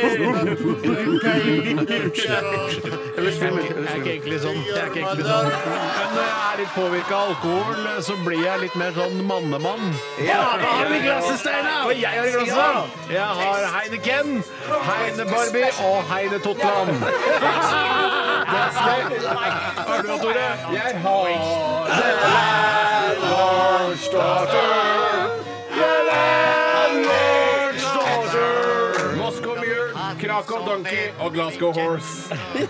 Jeg er ikke egentlig sånn. Men når jeg er litt påvirka av alkohol, så blir jeg litt mer sånn mannemann. Ja, hva har du i glasset, Steinar? Jeg har i glasset? Jeg har Heineken, Heine Barbie og Heine Totland. Har du noe, Tore? Jeg har The Moscow Krakow Donkey og Glasgow Horse. Jeg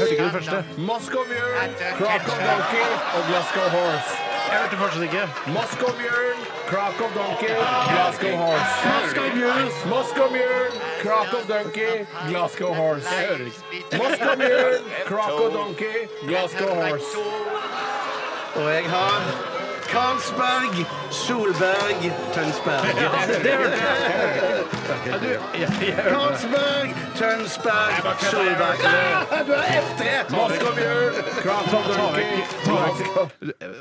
hørte ikke det første. Moscow Mule, Krakow Donkey og Glasgow Horse. Jeg hørte fortsatt ikke. Moscow Mule, Krakow Donkey, Glasgow Horse. Moscow Mule, Moscow Mule, Krakow Donkey, Glasgow Horse. Jeg hører ikke. Moscow Mule, Krakow Donkey, Glasgow Horse. Og jeg har Karlsberg, Solberg, Tønsberg. Det hørte jeg. Karlsberg, Tønsberg, Solberg. Ah, Du er F3! Moscow Mule, Krakow Donkey, Glasgow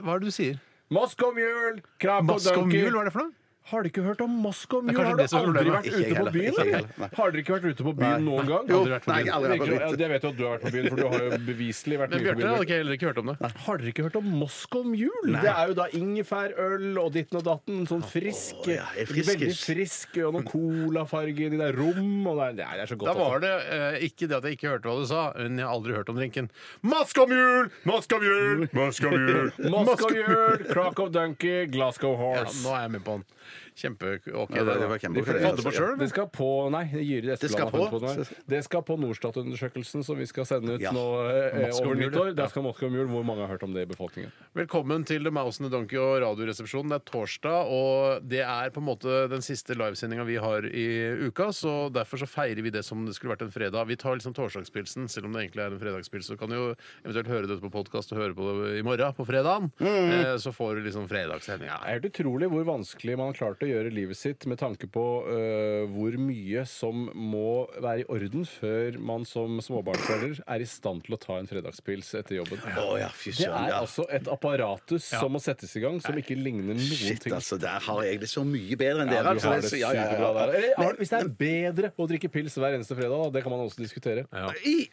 Hva er det du sier? Moscow Mule, Krakow Moscow Donkey. Mule, hva er det for noe? Har dere ikke hørt om Moskva? Kanskje Har du er aldri problemet. vært Ikke ute på heller, byen? ikke eller? Har dere ikke vært ute på byen noen gang? Jo, nei, jeg har aldri vært på byen. det vet jo at du har vært på byen, for du har jo beviselig vært Men mye på Bjarte byen. hadde heller ikke hørt om det. Har dere ikke hørt om Moscow Mule? Det er jo da ingefærøl og ditten og datten. Sånn frisk. ja, jeg er frisk. Veldig frisk. Og noe colafarge i det der rom. Og det er, det er så godt. Da var det eh, ikke det at jeg ikke hørte hva du sa, men jeg har aldri hørt om drinken. Moscow Mule! Moscow Mule! Moscow Mule! Moscow Mule, Krakow Donkey, Glasgow Ja, Horse. nå er jeg med på den. Kjempe... Ok, Ja, det det var kjempe- De Fant det på sjøl, Det skal på Nei, Jyri Det skal Espeland har funnet på? på det. Det skal på Norstat-undersøkelsen som vi skal sende ut Ja. nå eh, Moscow over nyttår. ja. Der skal Moscow Mule. Hvor mange har hørt om det i befolkningen? Velkommen til The Mouse and the Donkey og Radioresepsjonen. Det er torsdag, og det er på en måte den siste livesendinga vi har i uka, så derfor så feirer vi det som det skulle vært en fredag. Vi tar liksom torsdagspilsen, selv om det egentlig er en fredagspils. Så kan du jo eventuelt høre dette på podkast og høre på det i morgen, på fredagen. Eh, Så får du liksom fredagssendinga. Det er helt utrolig hvor vanskelig man har klart å gjøre livet sitt med tanke på øh, hvor mye som må være i orden før man som småbarnsforelder er i stand til å ta en fredagspils etter jobben. Å ja, fy Det søren. er Ja. altså et apparatus som må settes i gang, som ikke ligner noen Shit, ting. altså. Der har jeg det så mye bedre enn Ja, dere. du har det altså. Ja, ja, ja, superbra der. Eller, har- Hvis det er bedre å drikke pils hver eneste fredag, da, det kan man også diskutere. I,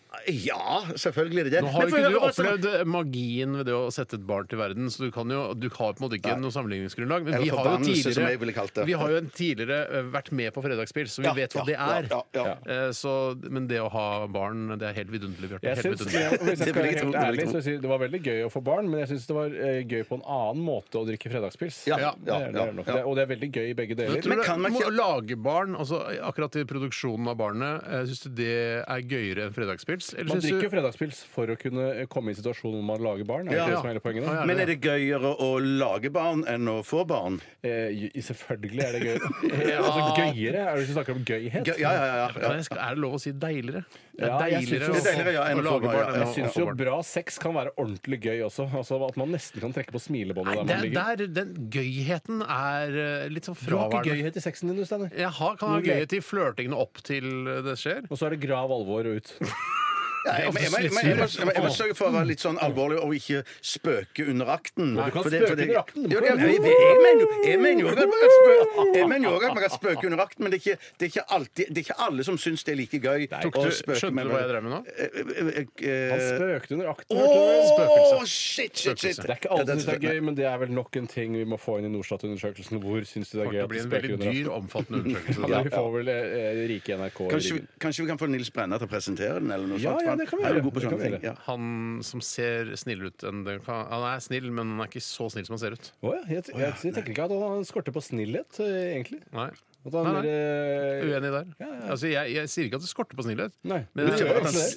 ja, selvfølgelig er det det. Nå har Men for- ikke du altså- opplevd magien ved det å sette et barn til verden, så du, kan jo, du har på en måte ikke noe sammenligningsgrunnlag. Men Eller vi har jo tidligere som jeg ville tidligere, kalt det. vi har jo en tidligere eh, vært med på Fredagsspill, så vi Ja, vet hva ja, det er. ja, ja, ja. Eh, Så, men det å ha barn, det er helt vidunderlig. Bjarte. Jeg Helt syns, vidunderlig. hvis jeg Det skal vil være jeg tro, helt det vil jeg ærlig, tro. så sier det var veldig gøy å få barn, men jeg syns det var eh, gøy på en annen måte å drikke fredagspils. Ja, Ja, Det er, det er nok det. Og det er veldig gøy i begge deler. Jeg tror Men kan man det- ikke- lage barn, altså akkurat i produksjonen av barnet, syns du det er gøyere enn fredagspils? Eller Man synes drikker du fredagspils for å kunne komme i en situasjon hvor man lager barn. Er det Ja. ikke det som er hele poenget? Da? ja. Men er det gøyere å lage barn enn å få barn? Eh, j- selvfølgelig er det gøy. altså gøyere? Er det du snakker om gøyhet? Gøy, ja, ja, ja, Kan ja. Er det lov å si deiligere? Det er Ja, jeg synes deiligere jo- Det er deiligere, ja, enn å å lage barn, barn Jeg syns jo bra sex kan være ordentlig gøy også. Altså At man nesten kan trekke på smilebåndet Nei, der man det, ligger. der, den gøyheten er eh, litt sånn Du har ikke fraværende. gøyhet i sexen din, du, Steinar. Jeg har, kan ha gøyhet i flørtingen opp til det skjer. Og så er det grav alvor og ut. Ja, jeg, må- jeg, må- jeg, må- jeg, må- jeg må sørge for å være litt sånn alvorlig og ikke spøke under akten. Nei, du kan For det- spøke det- under akten. Jo, jeg, jeg, jeg mener jo- jeg mener jo at man kan spøke- jeg mener jo også at man kan spøke under akten, men det er ikke, det er ikke, alltid, det er ikke alle som syns det er like gøy. Tok å du, spøke skjønte du hva jeg drev med nå? Han Eh, spøkte under akten. hørte du vel? Spøkelse. Shit, shit, shit. Det er ikke alle som syns det er gøy, men det er vel nok en ting vi må få inn i Norstat-undersøkelsen. Hvor syns du det er gøy Det at blir en spøker veldig under dyr, akten? omfattende undersøkelse. Ja, vi får vel eh, rike NRK i Kanskje, ryggen. vi- kanskje vi kan få Nils Brenna til å presentere den? eller noe Ja, sånt? ja, det kan vi Han er gjøre. god på. Ja. Han som ser snillere ut enn det kan Han er snill, men han er ikke så snill som han ser ut. Å ja, jeg, jeg, jeg tenker ikke at han skorter på snillhet, eh, egentlig. Nei. Nei, mer, eh, Uenig der. Altså, jeg, jeg sier ikke at det skorter på snillhet. Nei, Men jeg, jeg,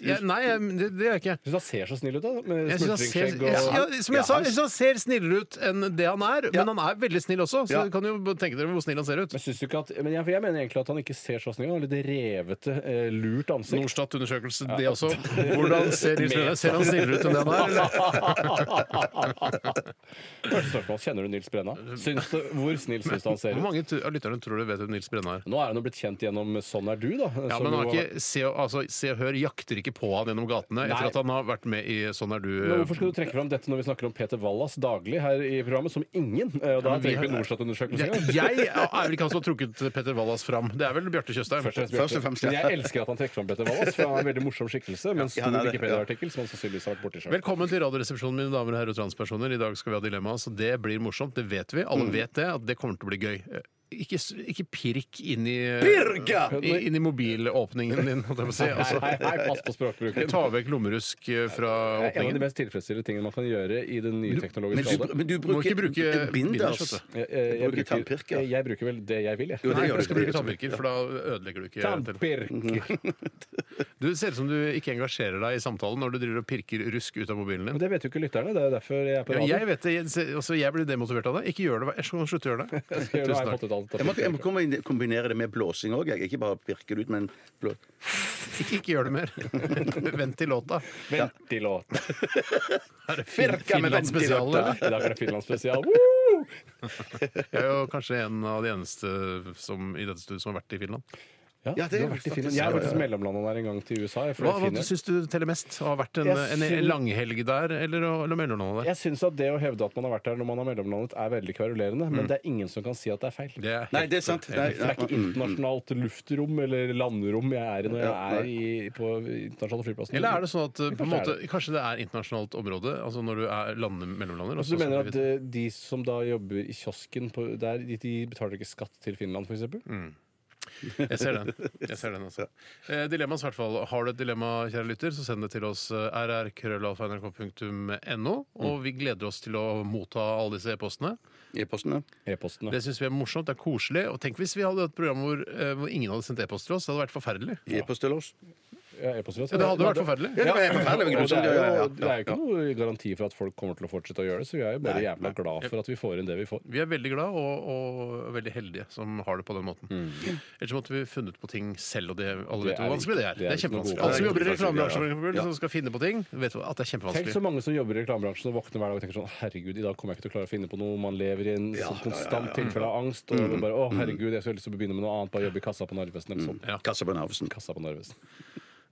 jeg, nei, det, det gjør jeg ikke. Syns han ser så snill ut, da. Med ser, og ja, som jeg sa, jeg synes han ser snillere ut enn det han er. Men han er veldig snill også, så Ja. du kan jo tenke dere hvor snill han ser ut. Men, du ikke at, men jeg, mener egentlig at han ikke ser så snill ut. Han har litt revete, eh, lurt ansikt. Norstat-undersøkelse, det også. Hvordan ser Nils Ser han snillere ut enn det han er? Første spørsmål. Kjenner du Nils Brenna? Syns du, hvor snill syns du han ser Hvor ut? mange tu- av lytterne tror du vet hvem Nils Brenna Brennar. Nå er han jo blitt kjent gjennom Sånn er du, da. Ja, men han har ikke, se, og- altså, se og Hør jakter ikke på han gjennom gatene Nei. etter at han har vært med i Sånn er du. Men hvorfor skal du trekke fram dette når vi snakker om Peter Wallas daglig her i programmet, som ingen? Eh, Og da men vi trenger vi har- Norstat-undersøkelse Jeg, jeg er vel ikke han som har trukket Petter Wallas fram. Det er vel Bjarte Tjøstheim. Først og fremst, Først og fremst, ja. Men jeg elsker at han trekker fram Peter Wallas, for han er en veldig morsom skikkelse. Men stor Ja, han er det, Wikipedia-artikkel som han sannsynligvis har vært borti sjøl. Velkommen til Radioresepsjonen, mine damer og herrer og transpersoner. I dag skal vi ha dilemma, så det blir morsomt. Det vet vi. Alle vet det, at det kommer til å bli gøy. Eh, Ikke, ikke pirk inn i, Pirka! i- inn i mobilåpningen din, holdt jeg på å si. Altså, Hei, hei, pass på språkbruken. ta vekk lommerusk fra fra Det er en av de åpningen. mest tilfredsstillende tingene man kan gjøre i den nye Men teknologiske du, alder. men du Må ikke bruker, bruke binders. binders, vet Jeg, jeg, jeg, bruker tannpirker. jeg bruker vel det jeg vil, jeg. Jo, det Nei, gjør du skal bruke tannpirker, for da ødelegger du ikke Tannpirker. Du ser ut som du ikke engasjerer deg i samtalen når du driver og pirker rusk ut av mobilen Men din. det vet jo ikke lytterne. Det er derfor jeg er på Ja, radio. jeg vet det, jeg, altså, jeg blir demotivert av det. Ikke gjør det. Jeg skal slutte å gjøre det. Nå har Tusen jeg takk. fått ut alt Jeg må, jeg må kombinere det med blåsing òg. Ikke bare pirke det ut, men blå... Ikke, ikke gjør det mer. Vent til låta. Vent i låten. Er det Pirka med Finland-spesialen, eller? I dag er det Finland spesial. Woo! Jeg er jo kanskje en av de eneste som, i dette studiet som har vært i Finland. Ja, Ja, det du er har vært i Finland. Jeg har faktisk mellomlanda der en gang til USA. Hva, hva syns du teller mest? Å ha vært en, en, syns- langhelg der, eller, eller mellomlandet der? Jeg syns at det å hevde at man har vært der når man har mellomlandet, er veldig kverulerende. Men det er ingen som kan si at det er feil. Det er Nei, det er sant. Det er. Det er ikke internasjonalt luftrom eller landrom jeg er i når jeg er i, på internasjonale flyplasser. Eller er det sånn at på en Kanskje måte, kanskje det er internasjonalt område? Altså når du er lande, mellomlander? og Altså, du mener at eh, de som da jobber i kiosken på, der, de, de betaler ikke skatt til Finland, f.eks.? Jeg ser den. Jeg ser den altså. eh, Dilemmas, i hvert fall. Har du et dilemma, kjære lytter, så send det til oss eh, rrkrøllalfa.nrk.no. Og vi gleder oss til å motta alle disse e-postene. E-postene. E-postene. Det syns vi er morsomt, det er koselig. Og tenk hvis vi hadde et program hvor, eh, hvor ingen hadde sendt e-post til oss. Det hadde vært forferdelig. E-post til oss. Ja, e-post. Ja, det hadde vært forferdelig. Ja, det var forferdelig. Og det er jo det er jo ikke noe garanti for at folk kommer til å fortsette å gjøre det, så vi er jo bare jævla glad for at vi får inn det vi får. Vi er veldig glad og, og veldig heldige som har det på den måten. Ellers måtte vi funnet på ting selv, og det, alle Mm. Vet er hvor vanskelig det er. Det er kjempevanskelig. Alle som jobber i reklamebransjen, som skal finne på ting, vet at det er kjempevanskelig. Tenk så mange som jobber i reklamebransjen og våkner hver dag og tenker sånn Herregud, i dag kommer jeg ikke til å klare å finne på noe. Man lever i en sånn konstant tilfelle av angst. Og bare Å, herregud, jeg skal lyst til å begynne med noe annet. Bare jobbe i kassa på Narvesen eller sånn. Kassa på Narvesen. Kassa på Narvesen.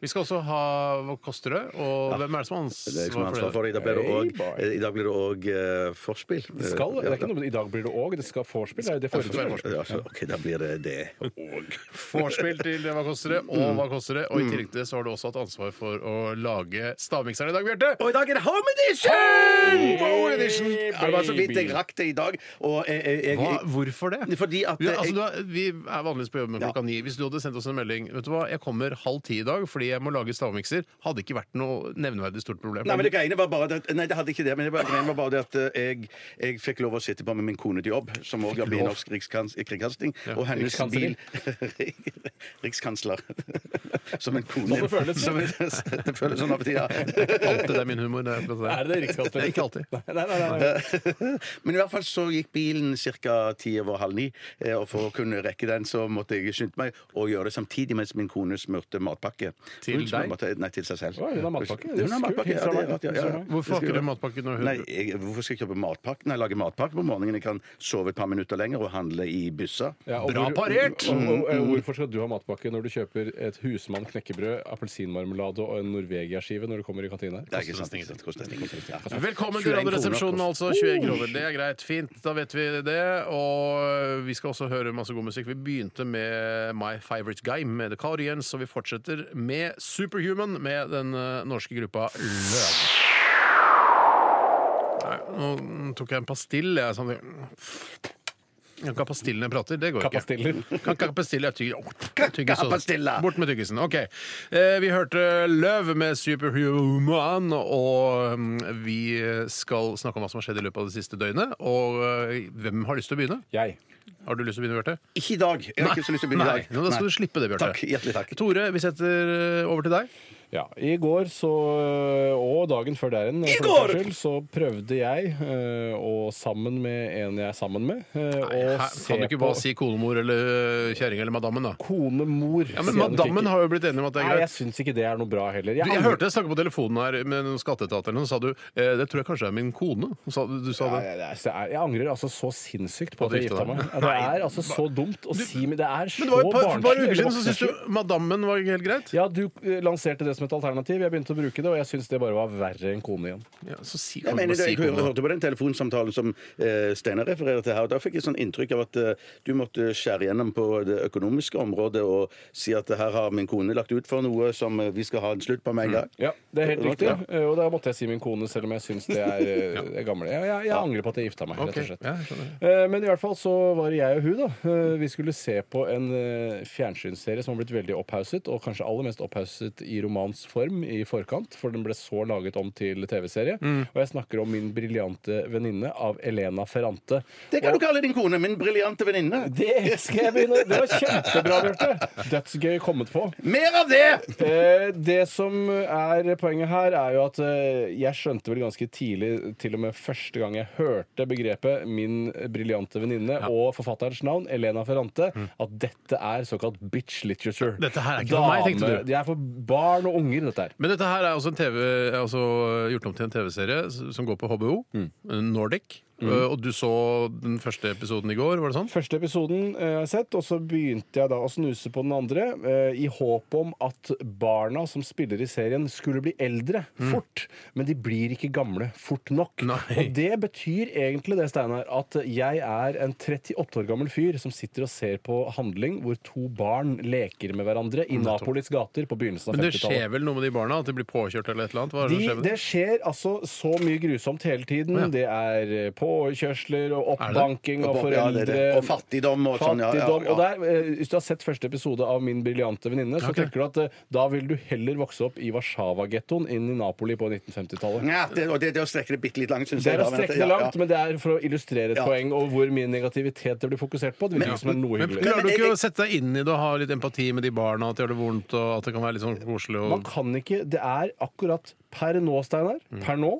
Vi skal også ha Hva koster det? Og hvem er det som har ansvar ansvar for for det? det. I dag blir det Hey, òg- boy. I dag blir det òg uh, forspill. Det skal, det er ikke noe, I dag blir det òg. Det skal vorspiel. Det er jo det forrige Ja, OK, da blir det det òg. Vorspiel til Hva koster det? Og Hva koster det? Og i tillegg til det så har du også hatt ansvar for å lage stavmikseren i dag, Bjarte. Og i dag er det Home Edition! Home Edition! Hey, det var så vidt jeg rakk det i dag. Og jeg, jeg, jeg, Hva? Hvorfor det? Fordi at Ja, altså, du har, vi er vanligvis på jobb med klokka ni. Hvis du hadde sendt oss en melding Vet du hva, jeg kommer halv ti i dag fordi jeg må lage stavmikser, hadde ikke vært noe nevneverdig stort problem. Nei, men det greiene var bare det, Nei, det hadde ikke det. Men det var, greiene var bare det at eh, jeg, jeg fikk lov å sitte på med min kone til jobb, som òg jobber i Norsk Rikskans- Kringkasting. Og hennes bil Rikskansler. Som en kone. Sånn det føles. Som en, det føles sånn av og til, ja. Alltid det er min humor. Det er, Er det det Rikskansler? Ikke alltid. Nei, nei, nei, nei. Men i hvert fall så gikk bilen ca. ti over halv ni. eh, Og for å kunne rekke den, så måtte jeg skynde meg å gjøre det samtidig mens min kone smurte matpakke. Til Hun deg? Matpakke, nei, til seg selv. Å, hun har matpakke. Hun har matpakke, ja, det er rart, ja, ja. Hvorfor har ikke du matpakke når hun Nei, jeg, hvorfor skal jeg kjøpe matpakke? Nei, lage matpakke på morgenen. Jeg kan sove et par minutter lenger og handle i byssa. Ja, og Bra hvor- parert! Og, og, og, hvorfor skal du ha matpakke når du kjøper et husmann knekkebrød, appelsinmarmelade og en Norvegia-skive når du kommer i kantina? Det er ikke sant. ikke. Koster nesten ingenting. Ja. Velkommen til 21 kroner Radioresepsjonen, altså. 21 kroner. Det er greit. Fint, da vet vi det. Og vi skal også høre masse god musikk. Vi begynte med My Favorite Guy med The Cardians, og vi fortsetter med Superhuman med den eh, norske gruppa Løv. Nei, nå tok jeg en pastill, jeg. Sånn. Kan pastillen jeg prater. Det går ikke. Kapastiller. Kan ikke ha pastill, jeg tygger Kakapastilla. Bort med tyggisen. OK. Eh, vi hørte Løv med Superhuman, og mm, vi skal snakke om hva som har skjedd i løpet av det siste døgnet. Og eh, hvem har lyst til å begynne? Jeg. Har du lyst til å begynne, Bjarte? Ikke i dag. Jeg har ikke så lyst til å begynne i Nei, dag. nå, da skal du slippe det, Bjarte. Takk. Hjertelig takk. Tore, vi setter eh, over til deg. Ja, I går så, og dagen før der igjen, for går! den saks skyld, så prøvde jeg, eh, og sammen med en jeg er sammen med, eh, å Her se kan du ikke på bare si konemor eller eh, kjerring eller madammen, da. konemor. Ja, Men sier madammen ikke. har jo blitt enig om at det er Nei, greit. jeg syns ikke det er noe bra heller. Du, jeg angrer- hørte deg snakke på telefonen her med noen skatteetater, og så sa du eh, det tror jeg kanskje er min kone. Sa, du sa Ja, det. jeg, jeg, jeg, jeg angrer altså så sinnssykt på At at du jeg gifta gifta meg. Ja, Det er altså så dumt å si men Det er så Men det var et par, for et par uker siden så syntes du madammen var helt greit. Ja, du eh, lanserte det som et alternativ. Jeg begynte å bruke det, og jeg syns det bare var verre enn kone igjen. Ja, så si, Jeg kan du mener bare si jeg hør- hørte på den telefonsamtalen som eh, Steinar refererer til her. og Da fikk jeg sånn inntrykk av at eh, du måtte skjære gjennom på det økonomiske området og si at her har min kone lagt ut for noe som eh, vi skal ha en slutt på med en gang. Ja, det er helt Ja. riktig. Eh, Og da måtte jeg si min kone, selv om jeg syns det er, eh, er gamle. Jeg, jeg, jeg angrer på at jeg gifta meg, rett og slett. ja, jeg skjønner. Eh, Men i hvert fall så var det jeg og hun, da. Eh, Vi skulle se på en eh, fjernsynsserie som har blitt veldig opphauset, og kanskje aller mest opphauset i romans form i forkant, for den ble så laget om til TV-serie. Mm. Og jeg snakker om Min briljante venninne av Elena Ferrante. Det kan du kalle din kone. Min briljante venninne. Det skal jeg begynne Det var kjempebra, Bjarte. Dødsgøy kommet på. Mer av det! Eh, det som er poenget her, er jo at jeg skjønte vel ganske tidlig, til og med første gang jeg hørte begrepet 'min briljante venninne' og forfatterens navn, Elena Ferrante, at dette er såkalt bitch literature. Dette her er ikke for meg, tenkte du. Det er for barn og unger, dette her. Men dette her er også en TV, altså gjort om til en TV-serie som går på HBO. Nordic. Uh, Og du så den første episoden i går, var det sånn? Første episoden eh, har jeg sett, og så begynte jeg da å snuse på den andre, eh, i håp om at barna som spiller i serien, skulle bli eldre fort. Men de blir ikke gamle fort nok. Nei. Og det betyr egentlig det, Steinar, at jeg er en 38 år gammel fyr som sitter og ser på handling hvor to barn leker med hverandre i Napolis gater på begynnelsen av Men det 50-tallet. skjer vel noe med de barna? At de blir påkjørt eller et eller annet? Hva er det som De, skjer med det? det skjer altså så mye grusomt hele tiden. Det er eh, påkjørsler og oppbanking er foreldre. Og fattigdom og sånn. Ja, ja, ja. Og der, eh, hvis du har sett første episode av Min briljante venninne, så Ok. tenker du at eh, da vil du heller vokse opp i Warszawa-gettoen inn i Napoli på 1950-tallet. Ja, det, og det, det å strekke det bitte litt langt, syns Det jeg. er å da, men strekke det ja, langt, ja. men det er for å illustrere et Ja. poeng og hvor mye negativitet det blir fokusert på. Det virker ikke som er noe Men hyggelig. Klarer du ikke å sette deg inn i det og ha litt empati med de barna? At det gjør det vondt, og at det kan være litt sånn koselig? Man Og... kan ikke Det er akkurat per nå, Steinar, per nå,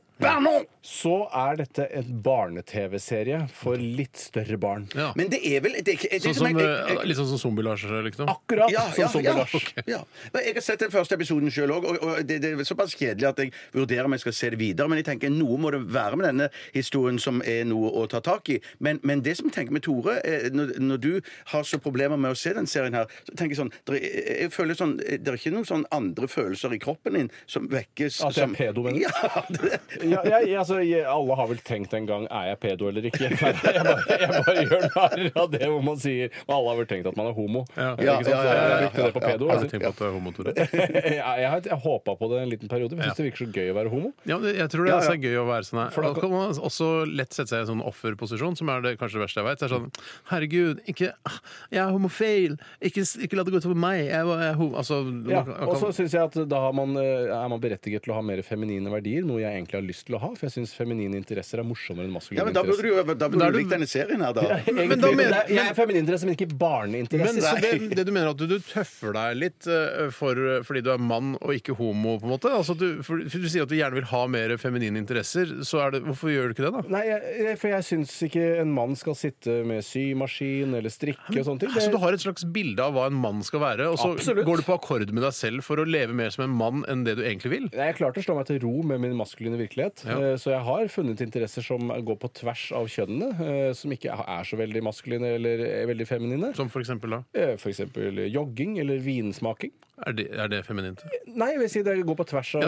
så er dette en barne-TV-serie for litt større barn. Ja. Men det er vel det er, ikke- det er Sånn som som, jeg- eh, jeg- litt sånn som Zombie-Lars, liksom? Akkurat Ja, som ja, Zombie ja, Lars. ja. Men Jeg har sett den første episoden sjøl òg, og, og det, det er såpass kjedelig at jeg vurderer om jeg skal se det videre. Men jeg tenker noe må det være med denne historien som er noe å ta tak i. Men, men det som jeg tenker med Tore, er, når, når du har så problemer med å se den serien her, så tenker jeg sånn det Jeg føler sånn Det er ikke noen sånn andre følelser i kroppen din som vekkes At jeg er pedo, mener du? Ja, det, Ja, jeg, altså, jeg, alle har vel tenkt en gang er jeg pedo eller ikke. Jeg bare, jeg bare gjør narr av det hvor man sier Og alle har vel tenkt at man er homo. Ja. Ja, ja, ja, ja, jeg brukte det på pedo. Har du tenkt på at du er homo, Tore? Jeg, jeg, har- jeg håpa på det en liten periode. Jeg syns det virker så gøy å være homo. Ja, men jeg tror det altså er gøy å være sånn her. For da kan man også lett sette seg i en sånn offerposisjon, som er det kanskje det verste jeg vet. Er sånn Herregud, ikke Jeg er homofil! Ikke, ikke la det gå utover meg! Jeg, jeg, homo. altså, Ja, og så syns jeg at da har man, eh, er man berettiget til å ha mer feminine verdier, noe jeg egentlig har lyst til å ha. For jeg syns feminine interesser er morsommere enn maskuline ja, men da burde interesser. du, da burde da du du- likt denne serien her, da. Egentlig, Men da men mener- det er- jeg er men- feminine interesser, men ikke Men det, det du mener at du, du tøffer deg litt eh, for, fordi du er mann og ikke homo, på en måte? Altså du, for, for du sier at du gjerne vil ha mer feminine interesser, så er det, hvorfor gjør du ikke det, da? Nei, jeg, for jeg syns ikke en mann skal sitte med symaskin eller strikke og sånne ting. Altså, Det- du har et slags bilde av hva en mann skal være, og så Absolutt. går du på akkord med deg selv for å leve mer som en mann enn det du egentlig vil? Nei, Jeg klarte å slå meg til ro med min maskuline virkelighet. Ja. Eh, Så jeg har funnet interesser som går på tvers av kjønnene, eh, som ikke er så veldig maskuline eller er veldig feminine. Som for eksempel da? Eh, For eksempel jogging eller vinsmaking. Er det, er det feminint? Nei, jeg vil si det går på tvers av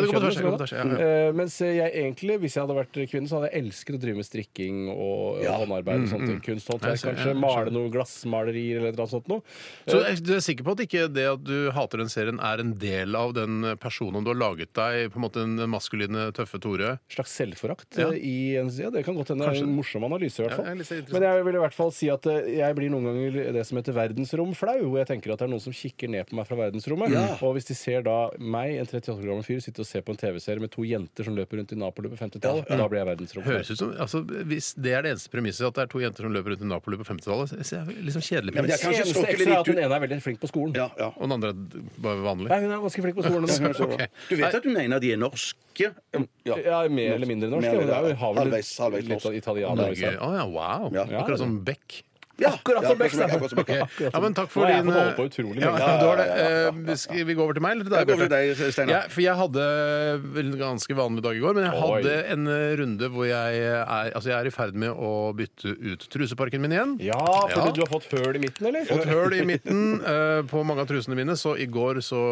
Ja. Eh, Mens jeg egentlig, hvis jeg hadde vært kvinne, så hadde jeg elsket å drive med strikking og Ja. håndarbeid og sånt. Kunsthåndverk, Jeg ser- kanskje. ja, jeg Male noen noe glassmalerier eller noe sånt noe. Så er- du er sikker på at ikke det at du hater den serien, er en del av den personen du har laget deg? På en måte den maskuline, tøffe Tore? slags selvforakt Ja. eh, i en side. Det kan godt hende. Er En morsom analyse, i hvert fall. Men jeg vil i hvert fall si at eh, jeg blir noen ganger det som heter verdensromflau. Hvor jeg tenker at det er noen som kikker ned på meg fra verdensrommet. Og hvis de ser da meg, en 38 år gammel fyr, sitte og se på en TV-serie med to jenter som løper rundt i Napoli på 50-tallet, da blir jeg verdensromflau. Høres ut som, altså, Hvis det er det eneste premisset, at det er to jenter som løper rundt i Napoli på 50-tallet, så er det liksom kjedelig Ja, men det er kanskje Eneste ekstra er at litt hun ene er veldig flink på skolen. Ja, ja. Og den andre er bare vanlig. Nei, hun er ganske flink på skolen. okay. Du vet at hun ene av de er norske? Ja, Mer eller mindre norsk. Mer eller ja, halvveis- halvveis litt norsk. italianer. Norge. liksom. Å ja, wow. Ja. Akkurat som Beck. Ja, Akkurat som ja, Beck, akkurat som Beck. Ja, men takk for Nå har jeg din fått holde på utrolig ja, du har det. Ja, ja, ja, ja, Eh, vi går over til meg, eller til Jeg deg? over til Bjarte? deg, Steinar. Ja, for jeg hadde vel en ganske vanlig dag i går, men jeg Oi. hadde en eh, runde hvor jeg er, altså jeg er i ferd med å bytte ut truseparken min igjen. Ja, fordi Ja. du har fått høl i midten, eller? Fått høl i midten eh, på mange av trusene mine, så i går så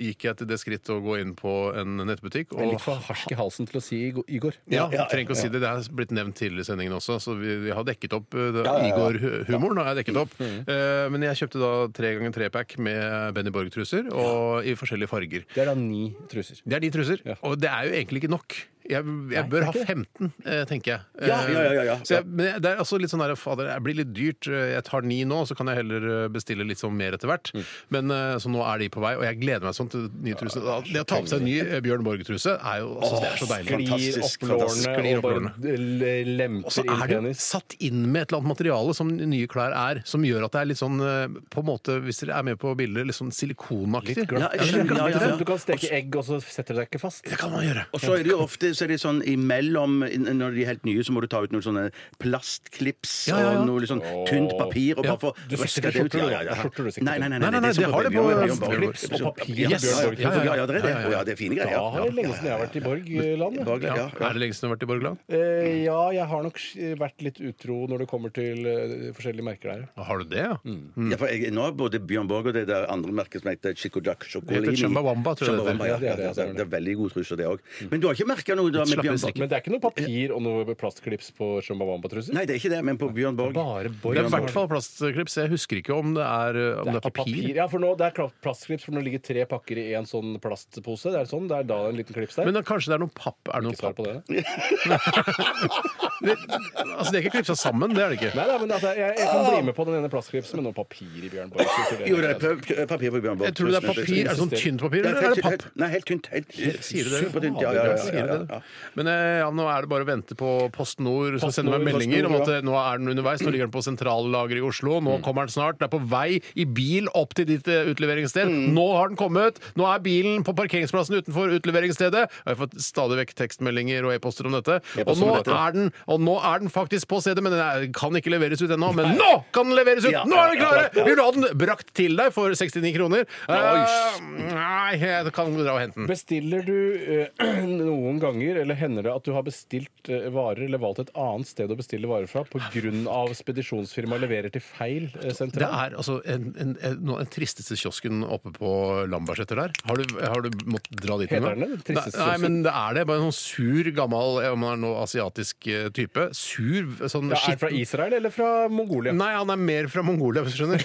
gikk jeg til det skritt å gå inn på en nettbutikk. Jeg er Og litt for harsk i halsen til å si i Igor. ja, Ja, ja, trenger ikke å si det. Det er blitt nevnt tidligere i sendingen også, så vi, vi har dekket opp uh, ja, ja. Igor-humoren. har jeg dekket opp. Eh, men jeg kjøpte da tre ganger tre-pack med Benny Borg-truser, og i forskjellige farger. Det er da ni truser. Det er de truser, og det er jo egentlig ikke nok. Jeg, jeg bør ha 15, eh, tenker jeg. Ja, ja, ja, ja, ja. Så jeg, men det er altså litt sånn der, fader, det blir litt dyrt. Jeg tar ni nå, så kan jeg heller eh, bestille litt sånn mer etter hvert. Mm. Men eh, Så nå er de på vei, og jeg gleder meg sånn til nye truser. Det å ta på seg en ny eh, Bjørn Borg-truse er jo altså, det er så deilig. Sklir Fantastisk, opp fantastisk. lårene Sklir og opp bare lårene. l- lemper Og så inn er det jo penis. satt inn med et eller annet materiale som nye klær er, som gjør at det er litt sånn eh, På en måte, hvis dere er med på bilder, litt sånn silikonaktig. Litt glatt. Ja, jeg skjønner, ja, ja, ja. Du kan steke egg, og så setter det deg ikke fast. Det kan man gjøre. Og så er det jo ofte så er det sånn imellom Når de er helt nye, så må du ta ut noen sånne plastklips Ja, ja, ja. og noe litt sånn tynt papir. Og Ja. bare få Du sikter røska det ut. skjorter, du, ja, ja. Skjorter du sikter Nei, nei, nei, Nei, nei, nei, det det har det på klips og papir. Yes. Borg. Ja, ja, ja, det er det. Ja, ja, ja. Å, ja, det er fine greier. Da har det lenge siden jeg har vært i Borgland. ja. Ja, ja. Er det lenge siden du har vært i Borgland? Eh, ja, jeg har nok vært litt utro når det kommer til eh, forskjellige merker der. Har du det, ja? Ja, for jeg, nå har både Bjørn Borg og det der andre merket som heter Chico Duck Chocolini. Det heter Chumbawamba, tror jeg det heter. Chumbawamba, ja, Ja, ja, det er det, det, er, det er veldig gode truser, det òg. Men du har ikke merka noe da med Bjørn. Borg? Men det er ikke noe papir og noe plastklips på Shumbawamba-truser? Nei, det er ikke det, men på Bjørn Borg Bare Borg. Det er i hvert fall plastklips. Jeg husker ikke om det er, eh, om det er papir. Ja, for nå, det er plastklips, for nå ligger tre pakker i en sånn plastpose. Det er sånn, det er da en liten klips der. Men da, kanskje det er noe papp? Er det noe papp? på det. Det, altså, det er ikke klipsa sammen, det er det ikke. Nei, nei, men er, jeg, jeg kan bli med på den ene plastklipsen med noe papir i Bjørn Borg. Jo, det er papir på Bjørn Borg. Jeg tror det er papir. Er det sånn tynt papir, eller er er det papp? nei, helt tynt. Helt, Sier du det? Supertynt. Ja, ja, ja, ja. Men eh, ja, nå er det bare å vente på Post Nord som Post sender meg Nord, meldinger Post om Nord, at ja. eh, nå er den underveis. Nå ligger den på sentrallageret i Oslo. Nå kommer den snart. Det er på vei i bil opp til ditt eh, utleveringssted. Nå har den kommet! Nå er bilen på parkeringsplassen utenfor utleveringsstedet. Jeg har fått stadig vekk tekstmeldinger og e-poster om dette. Og nå, er den, og nå er den faktisk på stedet, men den er, kan ikke leveres ut ennå. Men nå kan den leveres ut! Nå er den klare! Vil du ha den brakt til deg for 69 kroner? Eh, nei, jeg kan dra og hente den. Bestiller du eh, noen ganger, eller hender det at du har bestilt eh, varer eller valgt et annet sted å bestille varer fra pga. spedisjonsfirmaet leverer til feil eh, Det sentral? er altså en, en, en, noe- den tristeste kiosken oppe på Lambertseter der. Har du, har du måttet dra dit Heter den det? Den tristeste Nei, kiosken? men det er det. Bare en sånn sur, gammel eh, om han er noe asiatisk eh, type. Sur, sånn Ja, er det fra skitten- Israel eller fra Mongolia? Nei, han er mer fra Mongolia, hvis du skjønner.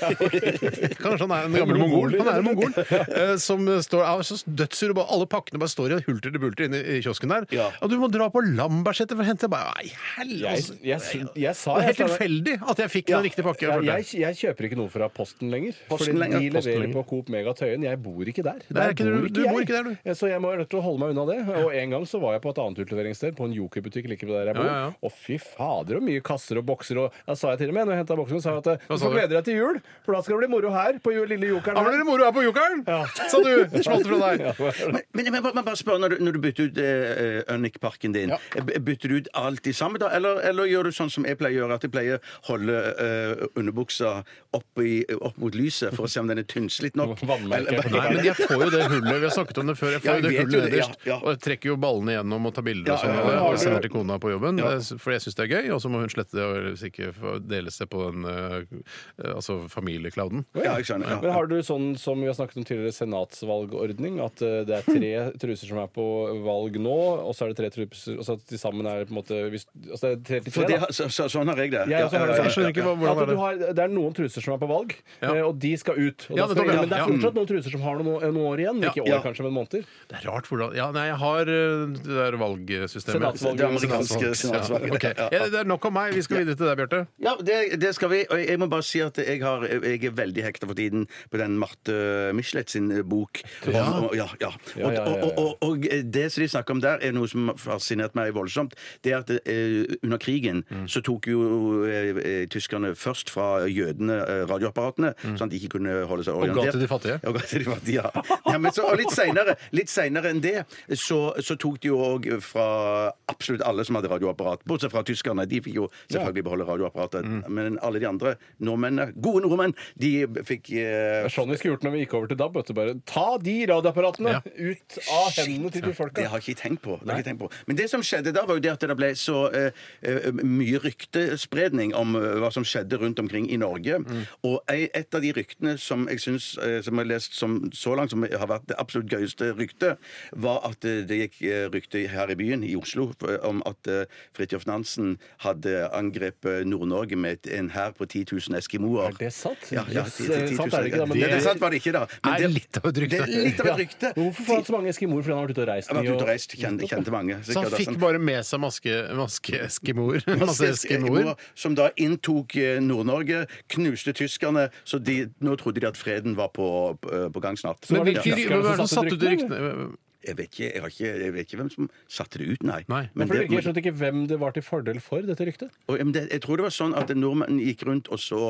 Kanskje han er en gammel mongol. Han er en mongol eh, som står er så dødssur. og bare- Alle pakkene bare står i hulter til bulter inne i kiosken der. Ja. Og du må dra på Lambertseter for å hente bare, Nei, helvete! jeg, sy- jeg sa Det er helt tilfeldig at jeg fikk Ja, den riktige pakke. ja, jeg jeg, kjøper ikke noe fra Posten lenger. Posten fordi lenger, de leverer på Coop Mega Tøyen. Jeg bor ikke der. der er ikke du- du bor ikke der, du. Så jeg må nødt til å holde meg unna det. Og en gang så var jeg på et annet utleveringssted, på en Joker-butikk like ved der jeg bor. Ja, ja, ja. Og fy fader, og mye kasser og bokser. Og da sa jeg til og med når jeg henta boksen, sa jeg at du får glede deg til jul, for da skal det bli moro her på jul, lille Jokeren. Ja, blir det moro her på Jokeren! Sa du! Smalt fra deg. Men, men jeg må bare- spør, når du, når du bytter ut eh, Unic-parken din. Ja. Bytter du ut alt i sammen, da? Eller, eller gjør du sånn som jeg pleier å gjøre, at jeg pleier å holde uh, underbuksa opp, i, opp mot lyset for å se om den er tynnslitt nok? Eller- Nei, men jeg får jo det hullet. Vi har snakket om det før. Jeg får Ja, det jeg hullet jo det, ja, nederst. ja. Og jeg trekker jo ballene gjennom og tar bilder Ja, og sånn. ja, av det, og sender til kona på jobben. eh, For jeg syns det er gøy. Og så må hun slette det, hvis ikke deles det på den eh, altså familieclouden. Ja. Ja. Men har du sånn som vi har snakket om tidligere, senatsvalgordning? At eh, det er tre truser som er på valg nå, og så er det tre truser Og så til sammen er det på en måte hvis, altså det er tre til For tre, det, da. har- så, så, sånn har jeg det. Jeg, også har det Jeg sånn. skjønner ikke hva- hvordan At er du det? har, det er noen truser som er på valg, Ja. eh, og de skal ut. Og Ja, da skal, nettopp, ja. men det er Ja. fortsatt noen truser som har noen, noen år igjen. Ikke år, Ja. kanskje, men måneder. Det er rart hvordan Ja, nei, jeg har eh, det der valgsystemet. Senatsvalg. Det amerikanske senatsvalget. Ja, ok. ja, det er nok om meg. Vi skal videre til deg, Bjarte. Ja, det, det skal vi. Og jeg må bare si at jeg, har, jeg er veldig hekta for tiden på den Marte Michelet sin bok. Om, ja, ja. Ja, Og, ja, ja, ja. og, og, og det som de snakker om der, er noe som har fascinert meg voldsomt. Det er at eh, under krigen Mm. så tok jo eh, eh, tyskerne først fra jødene eh, radioapparatene, Mm. sånn at de ikke kunne holde seg Og ga orientert. til de fattige. Og ga til de fattige, ja. ja men så, og litt seinere litt senere enn det så, så tok de jo òg fra absolutt alle som hadde radioapparat, bortsett fra tyskerne. De fikk jo selvfølgelig beholde radioapparatet. Mm. Men alle de andre nordmennene, gode nordmenn, de fikk eh, Det er sånn vi skulle gjort når vi gikk over til DAB. Vet du, bare Ta de radioapparatene Ja. ut av hendene til de folka. Det har jeg ikke tenkt på. Det har jeg ikke tenkt på. Men det som skjedde da, var jo det at det ble så eh, eh, mye ryktespredning om eh, hva som skjedde rundt omkring i Norge. Mm. Og ei- et av de ryktene som jeg synes, eh, som jeg har lest som, så langt som har vært det absolutt gøyeste ryktet, var at eh, det gikk eh, rykte her i byen, i Oslo, f- om at eh, Fridtjof Nansen hadde angrepet Nord-Norge med et- en hær på 10 000 eskimoer. Er det sant? Ja, ja, Yes, 10 000. sant er det ikke, da, men det, det- det, sant var det ikke, da. Men er det- litt av et rykte. Det er litt av et rykte. Hvorfor får han så mange eskimoer? Fordi han har vært ute og reist Jeg har vært ute og reist, kjente, kjente mange. Så han fikk altså. bare med seg maske, maske-eskimoer. Masse Masse eskimoer. Som da inntok eh, Nord-Norge, knuste tyskerne, så de, nå trodde de at freden var på, på, på gang snart. Men hvilke ja. satte ut ryktene? Jeg vet ikke, jeg, har ikke, jeg vet ikke hvem som satte det ut, nei. Nei. Men Men for det Jeg skjønte ikke hvem det var til fordel for, dette ryktet. og, men det, jeg tror det var sånn at nordmenn gikk rundt og så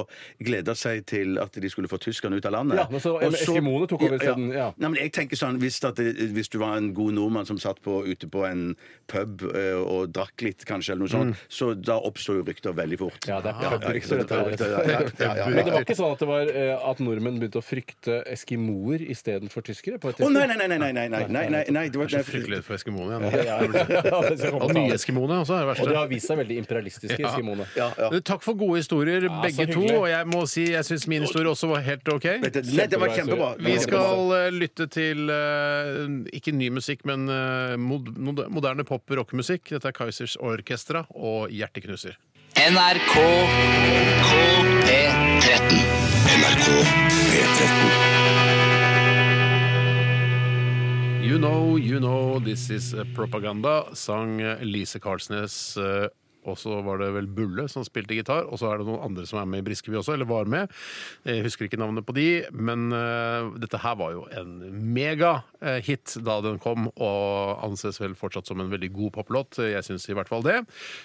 gleda seg til at de skulle få tyskerne ut av landet. Ja, men så- Og eskimoene tok over isteden, ja. Nei, men jeg tenker sånn, hvis, at det, hvis du var en god nordmann som satt på, ute på en pub eh, og drakk litt, kanskje, eller noe sånt, så da oppsto jo rykter veldig fort. Ja, det er pubrykter, dette her. ja, ja, ja, ja, Men det var ikke sånn at det var eh, at nordmenn begynte å frykte eskimoer istedenfor tyskere? på et Å, nei, tidspunkt? nei, nei, nei, nei, nei, nei, nei, nei, det var Jeg er så fryktelig redd for eskimoene. Ja, Ja. ja, det Og til nye alle. eskimoene også er det Og de har vist seg veldig imperialistiske, Ja. eskimoene. Ja, ja. Takk for gode historier, begge to. Og jeg må si jeg syns min historie også var helt OK. Nei, det var kjempebra. Vi skal eh, lytte til eh, ikke ny musikk, men eh, mod mod moderne pop-rockemusikk. Dette er Kaizers Orkestra og Hjerteknuser. NRK P13. NRK P13. You know, you know, this is propaganda, sang Lise Karlsnes. Eh, Og så var det vel Bulle som spilte gitar, og så er det noen andre som er med i Briskeby også, eller var med. Jeg husker ikke navnet på de, men uh, dette her var jo en megahit da den kom, og anses vel fortsatt som en veldig god poplåt. Jeg syns i hvert fall det.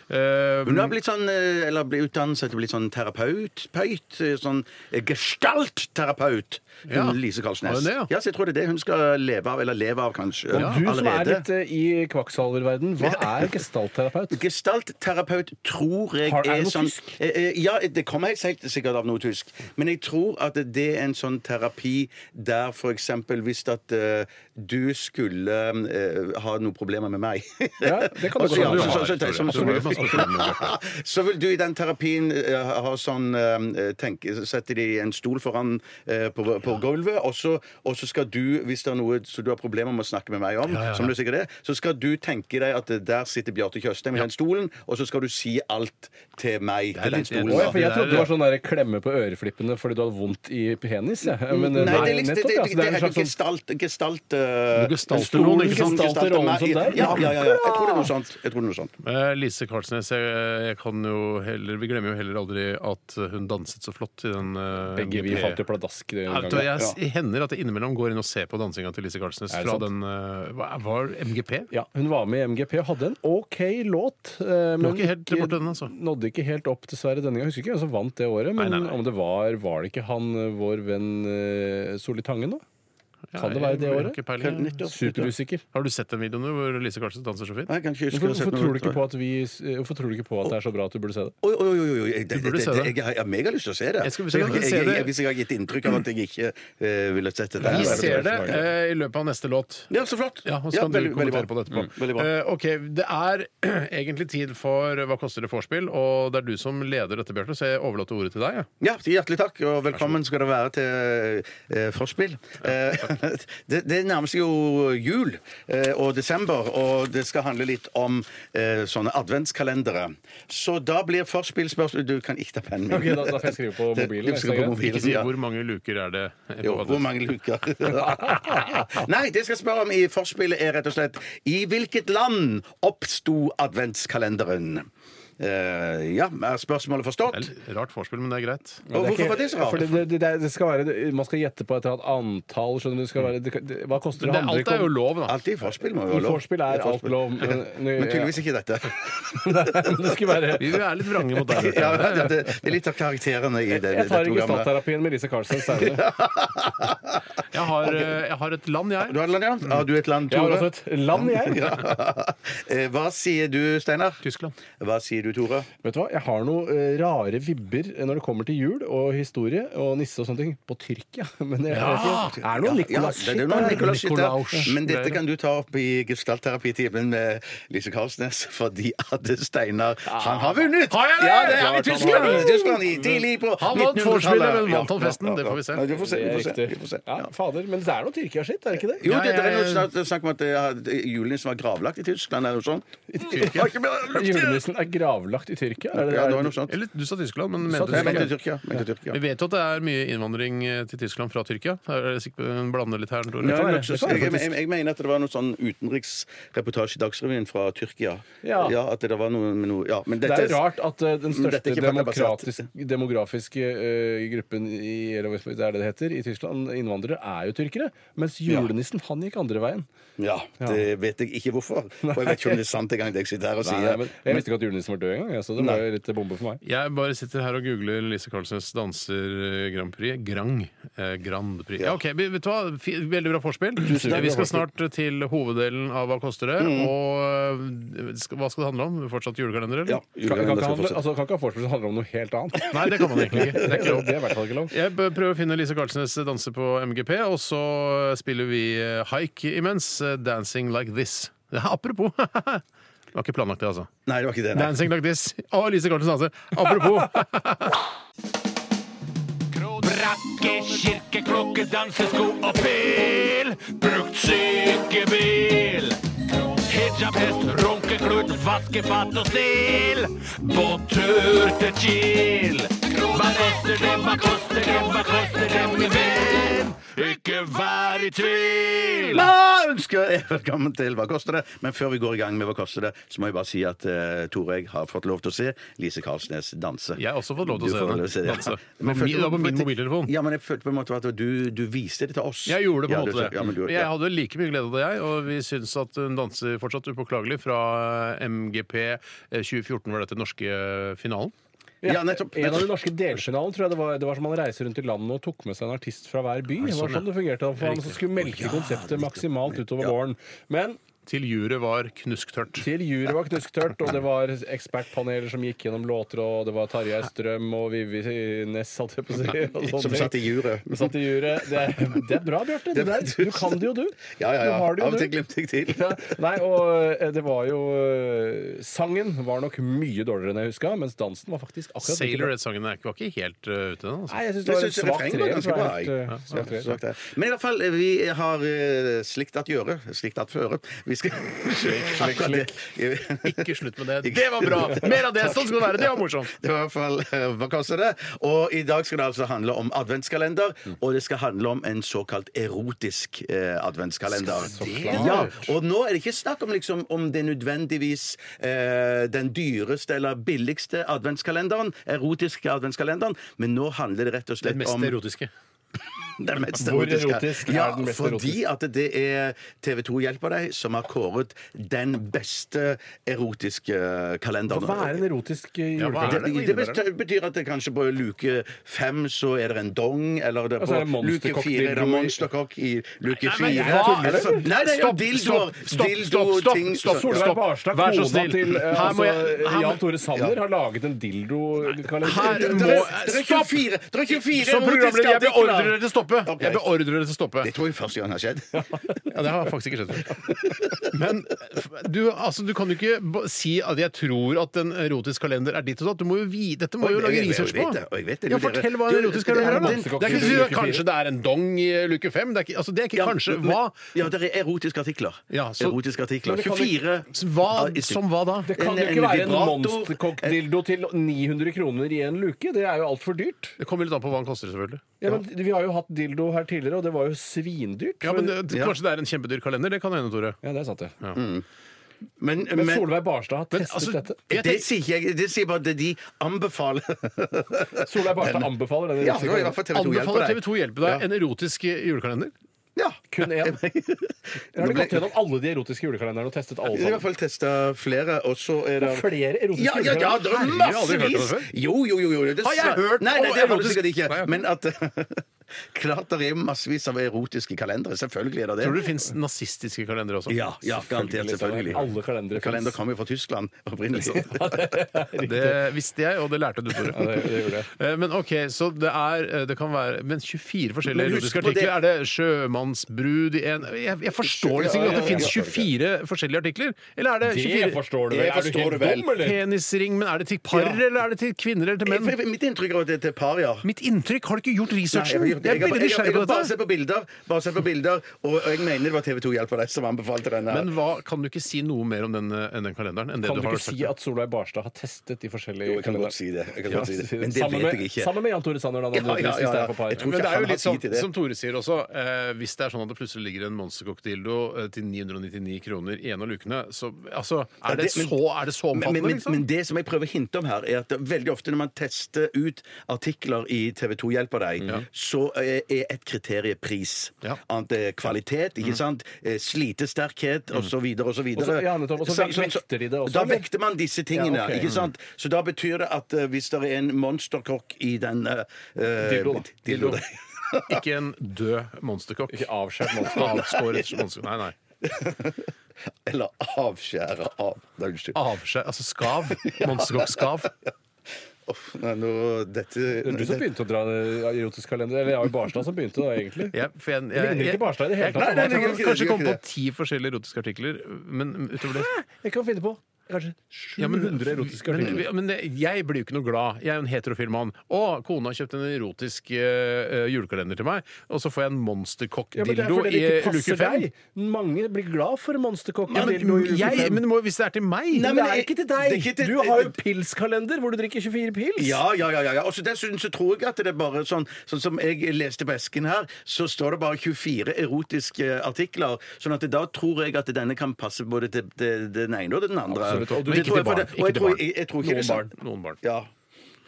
Eh, Hun har blitt sånn, eh, eller blitt utdannet til å bli sånn terapeut, pøyt, eh, sånn eh, gestaltterapeut, hun Ja. Lise Karlsnes. Det, ja? ja, så jeg tror det er det hun skal leve av, eller leve av kanskje Og du som er litt eh, i kvakksalververden, hva er gestaltterapeut? Gestaltterapeut tror jeg Har- er er noe sånn tysk? Eh, eh, Ja, det kommer helt sikkert sikkert av noe tysk. Men jeg tror at det er en sånn terapi der eksempel hvis at uh, du skulle uh, ha noen problemer med meg Ja, det kan du Og så- godt så- så- så- Altså, er. Så vil du i den terapien eh, ha sånn eh, tenke, Sette de en stol foran eh, på, på gulvet, og så, og så skal du, hvis det er noe som du har problemer med å snakke med meg om, som du sikkert er, så skal du tenke deg at eh, der sitter Bjarte Tjøstheim i den stolen, og så skal du si alt til meg er til den stolen. Å, ja, for jeg trodde er- det var sånn der klemme på øreflippene fordi du hadde vondt i penis. Ja. Men, Nei, det er liksom, nettopp, det, ja. det, Så det er en heter slags sånn gestalt, gestalt uh, Du gestalter ikke sant? Gestalter rollen som deg? Ja, ja, ja, ja. Jeg tror det er noe sånt. Jeg tror det er noe sånt. Eh, Lise Karlsnes, jeg, jeg kan jo heller Vi glemmer jo heller aldri at hun danset så flott i den uh, Begge vi falt jo pladask den Ja, vet du hva, gangen. jeg s- hender at jeg innimellom går inn og ser på dansinga til Lise Karlsnes Er det fra sant? den eh, hva Var MGP? Ja, Hun var med i MGP og hadde en OK låt. eh, Men ikke helt borte den, altså. nådde ikke helt opp, dessverre, denne gangen. Jeg husker ikke hvem som vant det året. Men Nei, nei, nei. om det var Var det ikke han, eh, vår venn eh, Solli Tangen, da? Kan det være det året? Superusikker. Har du sett den videoen hvor Lise Karlsen danser så fint? Nei, jeg kan ikke huske Hvorfor, hvorfor, tror du ikke på at vi, hvorfor tror du ikke på at det er så bra at du burde se det? Oi, oi, oi, oi. Det, det, det. Jeg, jeg har megalyst til å se det. Jeg skal- hvis jeg jeg, jeg, jeg, hvis jeg har gitt inntrykk av at jeg ikke uh, ville sett det Vi ser det uh, i løpet av neste låt. Ja, så flott. Ja, og så kan ja, veldig- du kommentere på det etterpå. Mm, veldig bra. Eh, ok, Det er egentlig tid for Hva koster det vorspiel, og det er du som leder dette, Bjarte, så jeg overlater ordet til deg. Ja. Ja, hjertelig takk, og velkommen skal det være til vorspiel. forspill. Det, det nærmer seg jo jul eh, og desember, og det skal handle litt om eh, sånne adventskalendere. Så da blir forspillspørsmål Du kan ikke ta pennen min. Ok, da, da får jeg skrive på Det- mobilen. du skal på mobilen, Ikke si ja. hvor mange luker er det. Jo, hvor mange luker? Nei, det jeg skal spørre om i forspillet, er rett og slett I hvilket land oppsto adventskalenderen? Eh, ja, er spørsmålet Det forstått? er rart vorspiel, men det er greit. Og det er hvorfor ikke- var det så rart? Fordi det, det, det, det skal være, man skal gjette på et eller annet antall. Skjønner du? Det skal være, det, det, hva koster Men det? handler alt er jo om- lov, da. Alltid i forspill må jo I være lov. vorspiel er alt forspill. lov. Men, Men tydeligvis ikke dette. Det skulle være Vi er litt vrange mot deg. Ja, det, det det er litt av karakterene i det, Jeg tar dette programmet. gestaltterapien med Lise Carlsen senere. Jeg har, eh, jeg har et land, jeg. Du har et land, ja? Har du et land, Jeg har Tore? også et land, jeg. Eh, Hva sier du, Steinar? Tyskland. Hva sier du, Tore? Vet du hva, Jeg har noen eh, rare vibber når det kommer til jul og historie og nisse og sånne ting på Tyrkia. Men jeg, vet ikke, er det noe Ja, Nicolas ja, er shit der. Nikolaus. Men dette kan du ta opp i gestaltterapitimen med Lise Karlsnes, fordi at Steinar Han har vunnet! Har jeg det? Ja, det er i Tyskland! Tyskland i tidlig på Han vant 1900-tallet. vorspielet, men Ja, vant han festen? ja, ja, Det får vi se. Ja, vi får se. Du Vi får se. Du får se. Ja, fader, Men det er noe Tyrkia-skitt, er det ikke det? Jo, det, det er noe snakk, om at julenissen var gravlagt i Tyskland, eller noe sånt. Julenissen er gravlagt i Tyrkia? Er det, Ja, det var noe sånt. Eller du sa Tyskland, men mente Jeg mente. Tyrkia. Mente Tyrkia. Vi vet jo at det er mye innvandring eh, til Tyskland fra Tyrkia. Er det sikkert blander litt her? Tore? Ja, jeg, jeg, jeg, jeg mener at det var noe sånn utenriksreportasje i Dagsrevyen fra Tyrkia. Ja. at det var noe med noe Ja, men Det er rart at eh, den Men dette største ikke demokratisk, demografiske eh, gruppen i, eller hva er det det heter, i Tyskland, innvandrere, er jo tyrkere. Mens julenissen, han gikk andre veien. Ja, det vet jeg ikke hvorfor. For jeg vet ikke om det er sant engang, det jeg sitter her og Nei, sier. men jeg visste ikke at julenissen var død engang, jeg, så det var jo litt bombe for meg. Jeg bare sitter her og googler Lise Karlsnes danser Grand Prix. Grand. Eh, Grand Prix. Ja, ok, vi- vet du hva? Fi- Veldig bra forspill. Vi skal snart til hoveddelen av Hva koster det? Og eh, skal, hva skal det handle om? Fortsatt julekalender, eller? Ja, Kan, kan, ikke skal handle, altså, kan ikke ha forspill som handler om noe helt annet. Nei, det kan man egentlig ikke. Det er ikke lov. Det er i hvert fall ikke lov. Jeg prøver prøve å finne Lise Karlsnes danse på MGP, og så spiller vi eh, Haik imens. eh, 'Dancing Like This'. Ja, apropos. Det var ikke planlagt, det, altså. Nei, det var ikke det. Nei. 'Dancing Like This'. Å, Lise Karlsnes Hansen. Apropos. Brakke, kirke, klokke, dansesko og pil. Brukt sykebil. Hijab, hest, runkeklut, vaskefat og stil. På tur til Kiel. Hva koster det, hva koster det, hva koster det, min venn? Ikke vær i tvil. La ønsker jeg velkommen til Hva koster det? Men før vi går i gang med Hva koster det, så må jeg bare si at uh, Tore og jeg har fått lov til å se Lise Karlsnes danse. Jeg har også fått lov til å se henne lov til å se det, ja. danse. Men min- det var på min mobiltelefon. Ja, men jeg følte på en måte at du, du viste det til oss. Jeg gjorde det på en Ja, måte du- Ja, men du, Jeg ja. hadde like mye glede av det, jeg. Og vi syns at hun danser fortsatt upåklagelig fra MGP eh, 2014, var dette norske eh, finalen. Ja, nettopp. En av de norske delfinalene tror jeg det var, det var som han reiser rundt i landet og tok med seg en artist fra hver by. Det var sånn det fungerte. For han skulle melke konseptet maksimalt utover våren. Men Til juret var knusktørt. til juret var knusktørt, og det var ekspertpaneler som gikk gjennom låter, og det var Tarjei Strøm og Vivi Ness, holdt jeg på å si. Som ting. satt i juret. Satt i juret. Det er, det er bra, Bjarte. Du kan det jo, du. Ja, ja, ja. Du har Av og til glemte jeg til. Ja, nei, og eh, det var jo eh, Sangen var nok mye dårligere enn jeg huska, mens dansen var faktisk akkurat Sailor. Sailor-sangen var ikke helt uh, ute, ennå. Altså. Nei, jeg syns det var en et svakt tre. ganske bra. jeg. Men i hvert fall, vi har uh, slikt at gjøre. Slikt at føre. Vi skal Ikke slutt med det. Det var bra! Mer av det! Sånn skal det være! Det var morsomt! Det var i hvert fall eh, Hva koster det? Og i dag skal det altså handle om adventskalender, og det skal handle om en såkalt erotisk eh, adventskalender. Ja, og nå er det ikke snakk om liksom om det nødvendigvis eh, den dyreste eller billigste adventskalenderen, erotiske adventskalenderen, men nå handler det rett og Den slett mest om erotiske. Den mest Hvor erotiske. erotisk er den mest fordi at det er TV 2 hjelper deg som har kåret den beste erotiske kalenderen. Hva er en erotisk julekalender? hva er Det, det, best- betyr at det kanskje på luke fem så er det en dong, eller det Og så på er det luke fire er det monstercock-dildo i- luke Nei, men fire. hva- Er det sånn? Nei, det er jo Stopp, dildoer. stopp, stopp, stopp, ting- stopp, Solveig stopp. Barstad, Vær så kona snill. til eh, Her må altså, jeg- her må- Jan Tore Sanner, har laget en dildokalender. Her Det er- det er 24 det er 24 Som programleder, erotiske jeg beordrer artikler. dere til å stoppe. Ok. Jeg beordrer dere til å stoppe. Det tror jeg første gang har skjedd. Ja, Det har faktisk ikke skjedd før. Men du, altså, du kan jo ikke b- si at jeg tror at en erotisk kalender er ditt og datt. Du må jo vite, Dette må jo lage jeg- research vet på. det, og jeg vet det. Ja, Du, dere- Fortell hva du, en erotisk det er kalender er. den- Det er ikke i at kanskje det er en dong i luke fem. Det er ikke, altså, det er ikke Ja, kanskje. men- Hva? Ja, det er erotiske artikler. Ja, så- erotiske artikler. Men det kan 24 hva Ja, som hva da? Det kan En- jo en ikke være en vibrator, monstercock-dildo til 900 kroner i en luke. Det er jo altfor dyrt. Det kommer litt an på hva den koster, selvfølgelig. Ja, men Vi har jo hatt dildo her tidligere, og det var jo svindyrt. Ja, men det, Ja. Kanskje det er en kjempedyr kalender? Det kan hende, Tore. ja, det er sant, det. Men, Men men Solveig Barstad har testet altså, dette. jeg det tenker- sier ikke jeg. Det sier bare det de anbefaler Solveig Barstad anbefaler denne Ja, i hvert fall TV 2 hjelper Anbefaler deg. TV 2 hjelpe deg en erotisk julekalender? Ja. Kun én. Jeg har gått gjennom alle de erotiske julekalenderne og testet alle Jeg har i hvert sammen? fall testa flere, og så er det Flere erotiske ja, ja, ja, det er Herregud, har aldri hørt om det massevis! før. Jo, jo, jo. jo. Det Har jeg hørt Nei, nei, om det har du erotisk- sikkert ikke. Ok. Men at Klart det er massevis av erotiske kalendere. Selvfølgelig er det det. Tror du det fins nazistiske kalendere også? Ja, ja, garantert. Selvfølgelig. Alle kalendere Kalender kom jo fra Tyskland opprinnelig. Det visste jeg, og det lærte du, Tore. Ja, det, det jeg. Eh, Men ok, så det er eh, Det kan være Men 24 forskjellige erotiske det- artikler? Er det sjømannsbrud i en Jeg, jeg forstår liksom ikke at det Ja, ja, fins 24 forskjellige artikler. Eller er det Det 24 forstår du Det vel? Er du helt dum, eller? penisring? Men er det til par, Ja. eller er det til kvinner eller til menn? Mitt inntrykk er at det er til par, ja. Mitt inntrykk Har du ikke gjort Nei, researchen? Jeg er veldig jeg nysgjerrig har på Bare dette. sett på bilder, bare se på bilder og og jeg mener det var TV 2 Hjelper deg som anbefalte denne. her. Men hva, kan du ikke si noe mer om den, eh, enn den kalenderen? Enn det Kan du har ikke sagt? si at Solveig Barstad har testet de forskjellige jo, jeg kan godt si det. Jeg kan Ja, godt si det. Men det sammen vet jeg ikke. Sammen med Jan Tore Sanner, da. Ja, ja, ja, det ja. er. Jeg tror Men det er jo han har litt sånn, tid til det. som Tore sier også, eh, hvis det er sånn at det plutselig ligger en monstercock-dildo eh, til 999 kroner i en av lukene, så altså Er det, det- men- så, er det så Men, omfattende, men, men, liksom? men det som jeg prøver å hinte om her, er at det, veldig ofte når man tester ut artikler i TV 2 Hjelper deg, så er er et kriterium pris. Ja. Annet er kvalitet, ikke sant? Eh, Slitesterkhet, og så vekter de det også, Da eller? vekter man disse tingene, Ja, ok. ikke sant? Så da betyr det at eh, hvis det er en monsterkokk i den uh, Dildo, da. dildo, da. Ikke en død monsterkokk. Ikke avskjært monster. Avskåret monster... Nei, nei. Eller avskjære av. Nei, Unnskyld. Avskjær... Altså skav. Monsterkokk-skav. Uff, nei, nå, dette Det er du som begynte å dra erotisk kalender. Eller det var jo Barstad som begynte, da, egentlig. Ja, for jeg, Det ligner ikke Barstad i det hele tatt. Nei, nei, det jeg kan kanskje komme på ti forskjellige erotiske artikler, men utover det Jeg kan finne på kanskje Ja, 700 erotiske men, artikler. men det- jeg blir jo ikke noe glad. Jeg er jo en heterofil mann. Å, kona har kjøpt en erotisk eh, julekalender til meg, og så får jeg en Ja, men det er monstercock-dildo fordi i luke fem. Mange blir glad for monstercock. Ja, men, i luke fem. men må, hvis det er til meg Nei, Men men det er ikke til deg! ikke til- Du har jo pilskalender hvor du drikker 24 pils. Ja, ja, ja. ja, ja. Og så dessuten så tror jeg at det er bare sånn Sånn som jeg leste på esken her, så står det bare 24 erotiske artikler. Sånn at da tror jeg at denne kan passe både til, til den ene og den andre. Absolutt, og Det ikke til barn. Ikke til tror, barn. jeg, tror ikke Noen det er sånn- barn. Noen barn. Ja.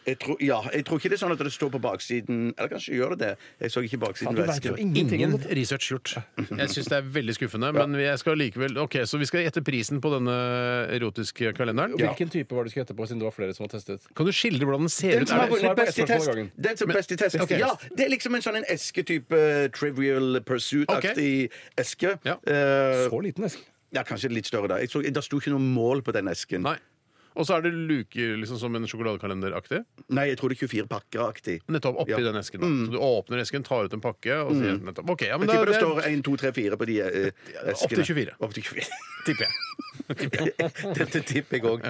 Jeg tror, ja, jeg tror ikke det er sånn at det står på baksiden Eller kanskje gjør det det. Jeg så ikke baksiden du vet jo ingenting Ingen research gjort. Jeg syns det er veldig skuffende, men jeg skal likevel Ok, Så vi skal gjette prisen på denne erotiske kalenderen. Hvilken type var det du skulle gjette på, siden det var flere som har testet? Kan du skildre hvordan den ser Den ut? som Er det, best i test. Den som best i test. Okay. Ja, det er liksom en sånn en esketype Trivial Pursuit-aktig eske. Ja. Eh, Så liten eske. Ja, kanskje litt større, da. Jeg så, det sto ikke noe mål på den esken. nei. Og så er det luker liksom som en sjokoladekalenderaktig. Nei, jeg tror det er 24 pakker-aktig. Nettopp oppi Ja. den esken. Da. Så du åpner esken, tar ut en pakke og sier nettopp OK, ja, men Jeg da tipper det står 1, 2, 3, 4 på de eh, eskene. til 24. Opp til 24. tipper jeg. Dette tipper jeg òg.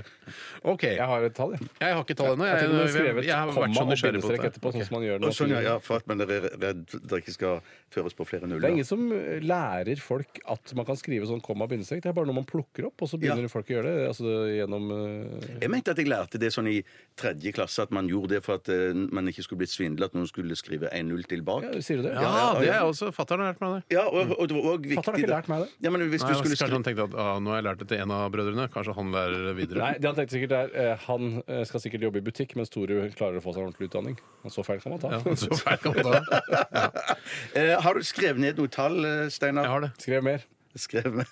OK. Jeg har et tall, jeg. Jeg har ikke tall ennå. Jeg Jeg, jeg, skrevet jeg har komma vært så og nysgjerrig på bindestrek dette. etterpå, sånn som man gjør Og sånn, ja, nå. ja, for at man er redd det ikke skal føres på flere Det er nuller. ingen som eh, lærer folk at man kan skrive sånn komma og bindestrek. Det er bare noe man plukker opp, og så begynner Ja. folk å gjøre det altså, gjennom eh, Jeg mente at jeg lærte det sånn i tredje klasse, at man gjorde det for at eh, man ikke skulle blitt svindlet, at noen skulle skrive 1-0 tilbake. Ja, sier du det? Ja, det er også Fatter'n har lært meg det. Ja, og, og det var også viktig Fatter'n har ikke lært meg det. Ja, men hvis Nei, du skulle kanskje skrive han tenkte at ah, nå har jeg lært det til en av brødrene. Kanskje han lærer det videre. Nei, det han tenkte sikkert er eh, Han eh, skal sikkert jobbe i butikk, mens Tore klarer å få seg en ordentlig utdanning. Og så feil kan man ta. Ja, så feil kan man ta. eh, Har du skrevet ned noe tall, eh, Steinar? Jeg har det. Skrev mer. Skrev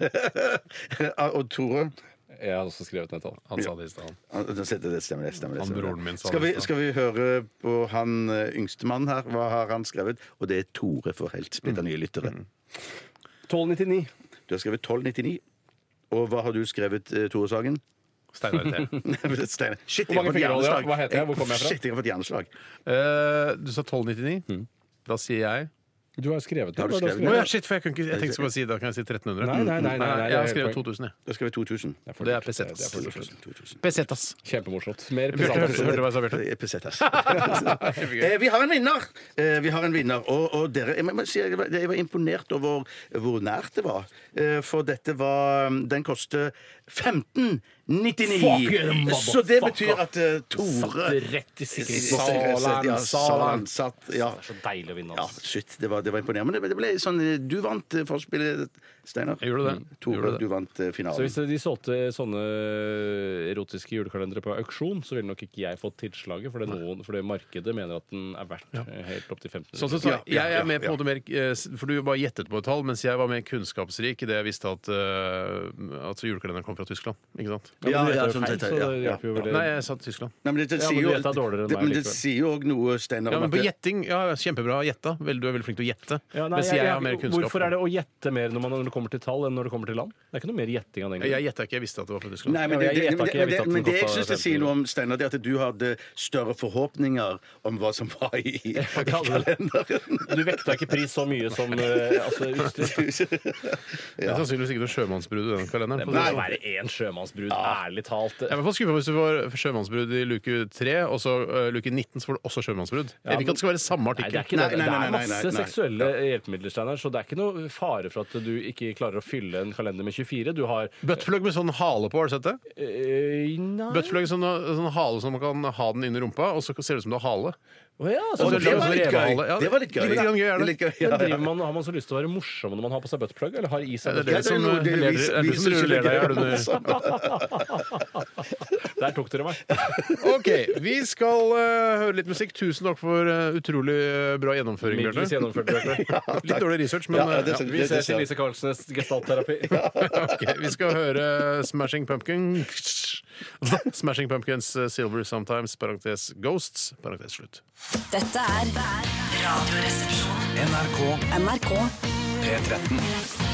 Og Tore? Jeg har også skrevet ned tall. Han sa det i stad. Det stemmer, det stemmer. det stemmer, Han broren min sa skal vi, skal vi høre på han yngste yngstemann her? Hva har han skrevet? Og det er Tore for helt splitter nye lyttere. 1299. Du har skrevet 1299. Og hva har du skrevet, eh, Tore Sagen? Steinar T. Shit, Hvor mange jeg har fått fingre har du? hjerneslag. Hva heter jeg? Hvor kommer jeg fra? Shit, jeg har fått hjerneslag. Eh, du sa 1299. Da sier jeg Du har skrevet det. Har du er det skrevet Å ja, shit, for jeg, kunne ikke, jeg tenkte jeg å bare si da kan jeg si 1300. Nei, nei, nei, nei, nei, jeg har skrevet 2000, jeg. Da skrev jeg 2000. Det er for Det er lurt. pesetas. Det er for lurt. 2000. Pesetas. Kjempemorsomt. Mer pesetas. hørte du hva jeg sa, Bjarte? Er pesetas. Eh, Vi har en vinner! Eh, Vi har en vinner. Og, og dere jeg, må si, jeg, var, jeg var imponert over hvor nært det var. Eh, For dette var Den koster 1599! Så det betyr at uh, Tore rett i Salan, ja, Salan satt ja. Så deilig å vinne. ja, altså. shit, det var, det var imponerende. Men det ble sånn eh, Du vant eh, forspillet, Steinar. Jeg gjorde det. Mm. Tore, Gjorde det. du vant eh, Så finalen. hvis de solgte sånne erotiske julekalendere på auksjon, så ville nok ikke jeg fått tilslaget, for noen, fordi markedet mener at den er verdt eh, helt opp til 15 Sånn sett, så, Ja, ja, jeg ja, er med på en ja. måte mer eh, s- For du bare gjettet på et tall, mens jeg var mer kunnskapsrik i det jeg visste at uh, altså julekalenderen kom fra Tyskland. Ikke sant? Ja, men du Ja, ja, jo sånn feil, sett, så ja, det ja, hjelper jo veldig. Nei, jeg sa Tyskland. Nei, men det, det Ja, sier men du jo gjetta dårligere enn det, meg men det likevel. sier jo òg noe, Steinar Ja, men på gjetting ja, Kjempebra gjetta. Vel, du er veldig flink til å gjette. Ja, nei, mens jeg, jeg, jeg, har mer kunnskap. hvorfor er det å gjette mer når, man, det kommer til tall, enn når det kommer til land? Det er ikke noe mer gjetting av den Jeg grunn. gjetta ikke, jeg visste at det var fra Tyskland. Nei, men det, det, jeg det, det, men det jeg syns det sier noe om, Steinar, det er at du hadde større forhåpninger om hva som var i kalenderen. Du vekta ikke pris så mye som eh, altså, utstyr. Det er sannsynligvis ikke noe sjømannsbrud i den kalenderen. Det må jo sånn. være én sjømannsbrud, ærlig talt. Jeg er i fall skuffa hvis du får sjømannsbrudd i luke 3, og så uh, luke 19 så får du også sjømannsbrudd. Jeg vil ikke at det skal være samme Nei, det artikkel. er ikke det. Er masse seksuelle hjelpemidler, Steinar, så det er ikke noe fare for at du ikke klarer å fylle en kalender med 24. Du har Buttplug med sånn hale på, har du sett det? eh, Nei Buttplug sånn, sånn hale som man kan ha den inn i rumpa, og så ser det ut som du har hale. Å ja, Så så det var litt gøy. Ja, Det var litt gøy. Litt grann gøy er Det litt gøy, ja, Men driver man, Har man så lyst til å være morsom når man har på seg buttplug, eller har i seg Det er det Ja, det er er som deg under Der tok dere meg. OK, vi skal uh, høre litt musikk. Tusen takk for uh, utrolig uh, bra gjennomføring, Bjørte. Litt dårlig research, men eh, Vi ses i Lise Karlsnes gestaltterapi. okay, Vi skal høre Smashing Pumpkins Smashing Pumpkins uh, Silver Sometimes, parentes Ghosts, parentes slutt. Dette er Radioresepsjonen. NRK NRK P13.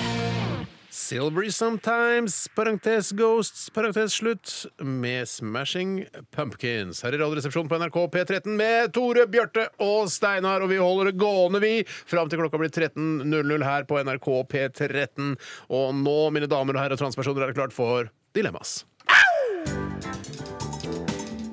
Silvery Sometimes, parentes Ghosts, parentes slutt, med Smashing Pumpkins. Her i Radioresepsjonen på NRK P13 med Tore, Bjarte og Steinar. Og vi holder det gående, vi, fram til klokka blir 13.00 her på NRK P13. Og nå, mine damer og herrer og transpersoner, er det klart for Dilemmas.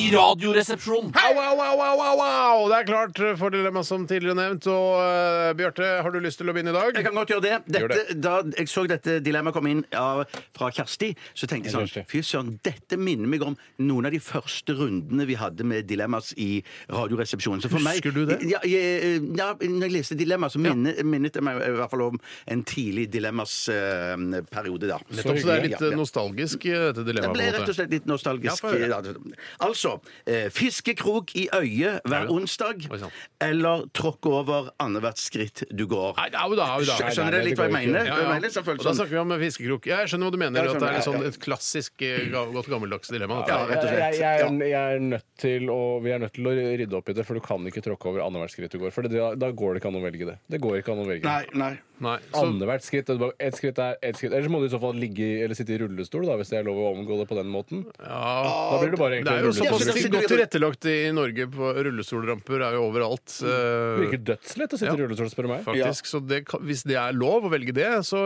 i Radioresepsjonen. Au, au, au, au, au, au! Det er klart for dilemma som tidligere nevnt. Og uh, Bjarte, har du lyst til å begynne i dag? Jeg kan godt gjøre det. Gjør det. da jeg så dette dilemmaet komme inn ja, fra Kjersti, så tenkte jeg sånn Fy søren, dette minner meg om noen av de første rundene vi hadde med dilemmas i Radioresepsjonen. Så for meg- Husker du det? Ja, jeg, ja, når jeg leste dilemma, så minnet, minnet det meg i hvert fall om en tidlig dilemmas-periode, da. Så, så det er litt Ja, eh, ja. nostalgisk, dette dilemmaet? Det ble rett og slett litt nostalgisk. Ja. Ja, Altså eh, fiskekrok i øyet hver onsdag, eller tråkke over annethvert skritt du går. Nei, au da, au da. Skjønner dere litt hva jeg mener? Ja, ja. mener Og da snakker vi om fiskekrok. Jeg skjønner hva du mener. At det er litt sånn et klassisk, eh, godt gammeldags dilemma. Ja, rett og slett. jeg, jeg er nødt til å, vi er nødt til å rydde opp i det, for du kan ikke tråkke over annethvert skritt du går. For det, da, da går det ikke an å velge det. Det går ikke an å velge Nei, nei. Nei, så, Annethvert skritt. det er et Ett skritt er ett skritt. Ellers må du i så fall ligge i, eller sitte i rullestol, da, hvis det er lov å omgå det på den måten. ja, Da blir det bare det egentlig er jo rullestol. Ja, så da Ganske sitter godt tilrettelagt i Norge på rullestolramper er jo overalt. Det eh, virker dødslett å sitte i rullestol, spør du meg. Faktisk, så det, Hvis det er lov å velge det, så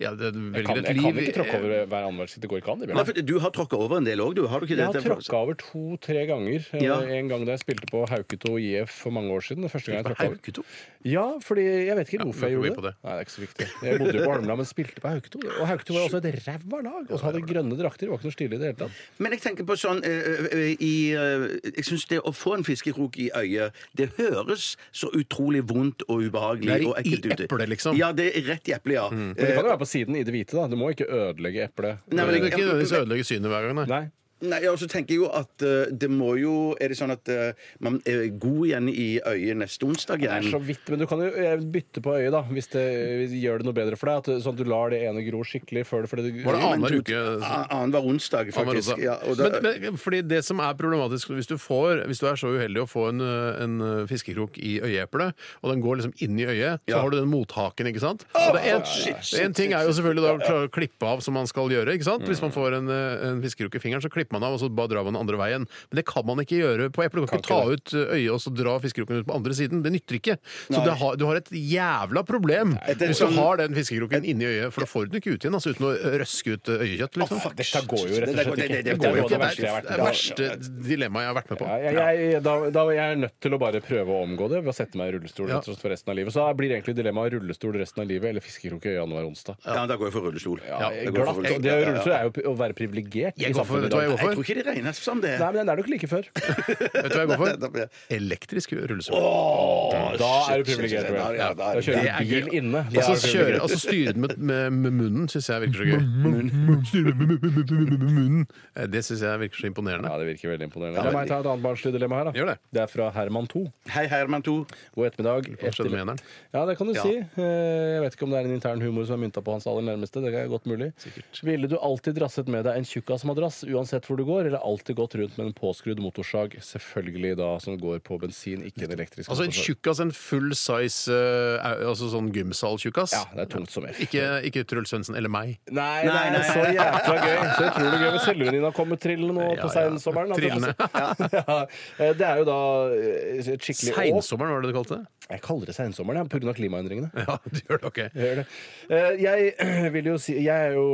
ja, det Jeg velger kan, et jeg kan ikke tråkke over hver annenhver skritt. Det går ikke an. det, Nei, for Du har tråkka over en del òg, du? Har du ikke det? Jeg har tråkka over to-tre ganger. Eh, Ja. En gang da jeg spilte på Hauketo IF for mange år siden. Det første gang jeg tråkka over. Ja, fordi jeg vet ikke hvorfor jeg gjorde det. Det. Er ikke så viktig. Jeg bodde jo på Holmland, men spilte på Hauketo. Og Hauketo var også et ræva lag. Og så hadde grønne drakter. Det var ikke noe stilig i det hele tatt. Men jeg tenker på sånn eh, i, eh, Jeg syns det å få en fiskekrok i øyet, det høres så utrolig vondt og ubehagelig og ekkelt i eplet, liksom. Ja, det er rett i eplet, ja. Men det kan jo være på siden i det hvite. da Du må ikke ødelegge eplet. Nei, men Det kan ikke nødvendigvis ødelegge synet hver gang, nei. Nei. Nei, og så tenker jeg jo at uh, det må jo Er det sånn at uh, man er god igjen i øyet neste onsdag Det er så vidt, men du kan jo eh, bytte på øyet, da, hvis det hvis det gjør det noe bedre for deg. At, sånn at du lar det ene gro skikkelig før det det, Var det annenhver uke? Annenhver onsdag, faktisk. onsdag. Ja, og da, men, men, fordi det som er problematisk hvis du, får, hvis du er så uheldig å få en, en fiskekrok i øyeeplet, og den går liksom inn i øyet, så Ja. har du den mothaken, ikke sant? Og det er en, en ting er jo selvfølgelig da å klippe av som man skal gjøre, ikke sant? Hvis man får en, en fiskekrok i fingeren, så klipper man av, og så bare drar man den andre veien. Men det kan man ikke gjøre på eplet. Du kan ikke ta ut øyet og så dra fiskekroken ut på andre siden. Det nytter ikke. Så det har, du har et jævla problem hvis du sånn- har den fiskekroken inni øyet, for da får du den ikke ut igjen, altså uten å røske ut ø, øyekjøtt, liksom. Dette går jo rett og slett ikke. det- går jo ikke. jeg Det er det verste dilemmaet jeg har vært med på. Ja, jeg, jeg, da, da er nødt til å bare prøve å omgå det ved å sette meg i rullestol Ja. for resten av livet. Så blir egentlig dilemmaet rullestol resten av livet eller fiskekrok i januar annenhver onsdag. ja, da går jeg for rullestol. Ja, det går for glatt. rullestol. Det å rullestol er jo å være privilegert i Jeg går for- hva i jeg går tror ikke det regnes som det. Nei, men den er nok like før. Vet du hva jeg går for? Elektrisk rullestol. Da er du privilegert. tror jeg. ja, da er kjører er du bil inne. Da Og er så du kjøre, privilegert. altså styre den med, med, med munnen syns jeg virker så gøy. Styre med, med, med, med, med munnen. Eh, Det syns jeg virker så imponerende. Ja, det virker veldig imponerende. La meg ta et annet barnslig dilemma her. da. Gjør det. Det er fra Herman 2. Hei, Herman 2. God ettermiddag. Hva skjedde med eneren? Ja, det kan du si. Eh, Jeg vet ikke om det er en intern humor som er mynta på hans aller nærmeste. Det er godt mulig. Ville du alltid drasset med deg en tjukkasmadrass uansett hvor du går, eller alltid gått rundt med en påskrudd motorsag, selvfølgelig da som går på bensin, ikke en elektrisk Altså en motorsag? tjukkas, en full size eh, altså sånn gymsal-tjukkas? Ja, det er tungt som F. Ikke, ikke Truls Svendsen eller meg. Nei, nei, nei, så jækla gøy. Så utrolig gøy. Men din har kommet trillende nå Ja, på ja. seinsommeren. Trillende. ja. Eh, Det er jo da eh, et skikkelig åp. Seinsommeren, var det du kalte det? Jeg kaller det seinsommeren jeg, pga. klimaendringene. Ja, du gjør det, ok. Jeg gjør det. Eh, Jeg vil jo si Jeg er jo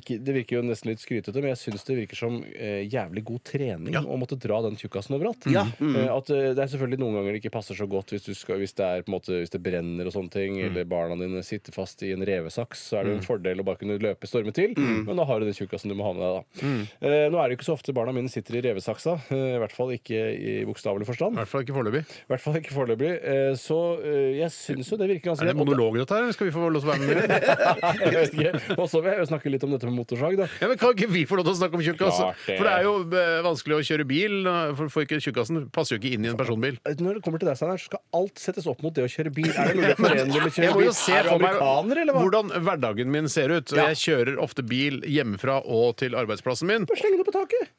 ikke Det virker jo nesten litt skrytete, men jeg syns det virker som eh, jævlig god trening å måtte dra den tjukkasen overalt. Ja, mm. Eh, At eh, Det er selvfølgelig noen ganger det ikke passer så godt hvis, du skal, hvis, det, er, på måte, hvis det brenner og sånne ting, Mm. eller barna dine sitter fast i en revesaks, så er det en fordel å bare kunne løpe storme til. Mm. Men da har du den tjukkasen du må ha med deg, da. Eh, Nå er det jo ikke så ofte barna mine sitter i revesaksa, eh, i hvert fall ikke i bokstavelig forstand. I hvert fall ikke foreløpig. Hvert fall ikke foreløpig. Eh, Så eh, jeg syns jo det virker ganske Er det monolog, dette her? eller Skal vi få lov til å være med? jeg vet ikke. Og så vil jeg jo snakke litt om dette med motorsag, da. Ja, men Kan ikke vi få lov til å snakke om tjukkas? Det. For det er jo eh, vanskelig å kjøre bil. eh, For, for ikke Tjukkasen passer jo ikke inn i en personbil. Når det kommer til deg, Steinar, så skal alt settes opp mot det å kjøre bil. Er det mulig å forene det med å Jeg kjøre må bil? jo se er du for meg amerikaner, eller hva? hvordan hverdagen min ser ut. Og Ja. Jeg kjører ofte bil hjemmefra og til arbeidsplassen min. Sleng det på taket!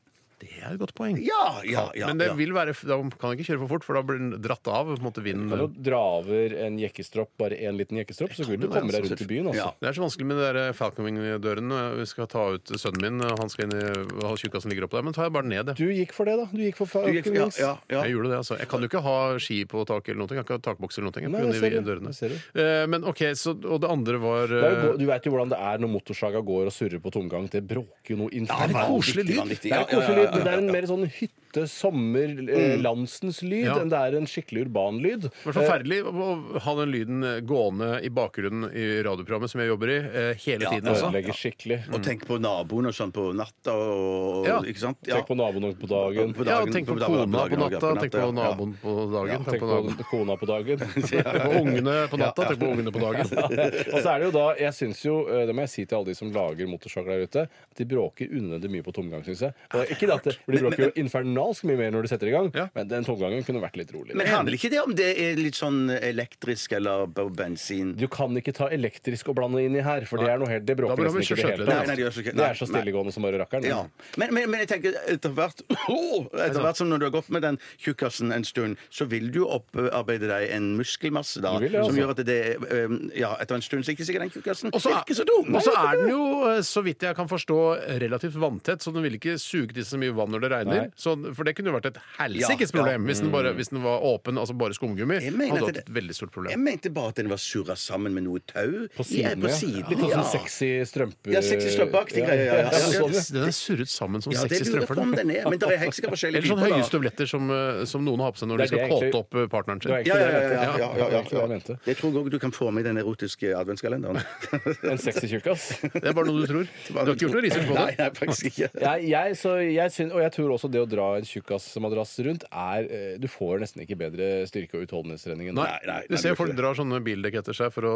Er et godt poeng. Ja, ja, ja. Men det ja. vil være, da kan jeg ikke kjøre for fort, for da blir den dratt av. på en måte Kan du draver dra over en jekkestropp, bare én liten jekkestropp, så vil du komme deg rundt i byen. Altså. Ja. Det er så vanskelig med de der Falcon-dørene. Vi skal ta ut sønnen min, han skal inn i Tjukkasen ligger oppå der. Men ta jeg bare ned det. Du gikk for det, da. Du gikk for Falconwings. ja, ja, ja. Jeg gjorde det, altså. Jeg kan jo ikke ha ski på taket eller noe. Jeg kan ikke ha takboks eller noe. Nei, jeg ser. Det ser. Eh, Men OK, så, og det andre var Det jo eh, Du vet jo hvordan det er når motorsaga går og surrer på tomgang. Det bråker jo noe Ja, infernalt. koselig lyd. Det er koselig lyd, men det er en mer sånn hytte, sommer, sommerlandsens landsens lyd Ja. enn det er en skikkelig urban lyd. Det var forferdelig å ha den lyden gående i bakgrunnen i radioprogrammet som jeg jobber i, eh, hele Ja, tiden. Det Altså. ødelegger skikkelig. Og tenk på naboen og sånn på natta og Ja. Ikke sant? Tenk på naboen på dagen. På Ja, dagen- tenk på på kona på dagen, natta, tenk på ja. naboen på dagen. Tenk på naboen. kona på dagen. Tenk på ungene på natta, tenk på ungene på dagen. og så er det jo da, jeg synes jo, eh, Det må jeg si til alle de som lager motorsager der ute, at de bråker unødvendig mye på tomgang, syns jeg. Og ikke det at det, for De bråker jo infernalsk mye mer når du setter i gang, Ja. men den tomgangen kunne vært litt rolig. Men handler ikke det om det er litt sånn elektrisk eller b- bensin? Du kan ikke ta elektrisk og blande inn i her, for det er noe helt Det Da bråker blir nesten ikke i det hele. Nei, nei, det gjør så ikke- Det nei, er så nei. stillegående som bare rakkeren. Ja. Men, men, men jeg tenker etter hvert Etter hvert som når du har gått med den tjukkasen en stund, så vil du jo opparbeide deg en muskelmasse da, Du vil det, som altså. gjør at det um, Ja, etter en stund så er ikke sikkert den tjukkasen Og så er er, så dum! og så er den jo, eh, så vidt jeg kan forstå, relativt vanntett, så den vil ikke suge til så mye vann når det regner. Nei. Så for det kunne jo vært et helsikes Ja, ja. problem hvis den, bare, hvis den var åpen, altså bare skumgummi. Jeg mener Hadde at hatt et veldig stort Jeg problem. mente bare at den var surra sammen med noe tau. På Ja, siden, på ja. siden, Litt sånn ja. som sexy strømpe... Ja, sexy strømpeaktig greie, ja, ja. Ja, sånn, ja. Den er surret sammen som Ja, det sexy lurer jeg strømper. på om den er. Men det er helt sikkert forskjellige Eller sånn høye da. støvletter som, eh, som noen har på seg når Det de er skal det kåte opp eh, partneren Det var sin. egentlig Ja, det ja, jeg ja, ja, ja, Det var ja, det jeg ja. mente. Jeg tror òg du kan få med den erotiske adventskalenderen. En sexy tjukkas. Det er bare noe du tror. Du har ikke gjort noe research på Nei, det? nei, faktisk ikke. Jeg, jeg, så jeg syn- og jeg tror også det å dra en tjukkasmadrass rundt er eh, Du får nesten ikke bedre styrke- og utholdenhetstrening enn det. Nei, nei, Du nei, ser folk ikke drar sånne bildekk etter seg for å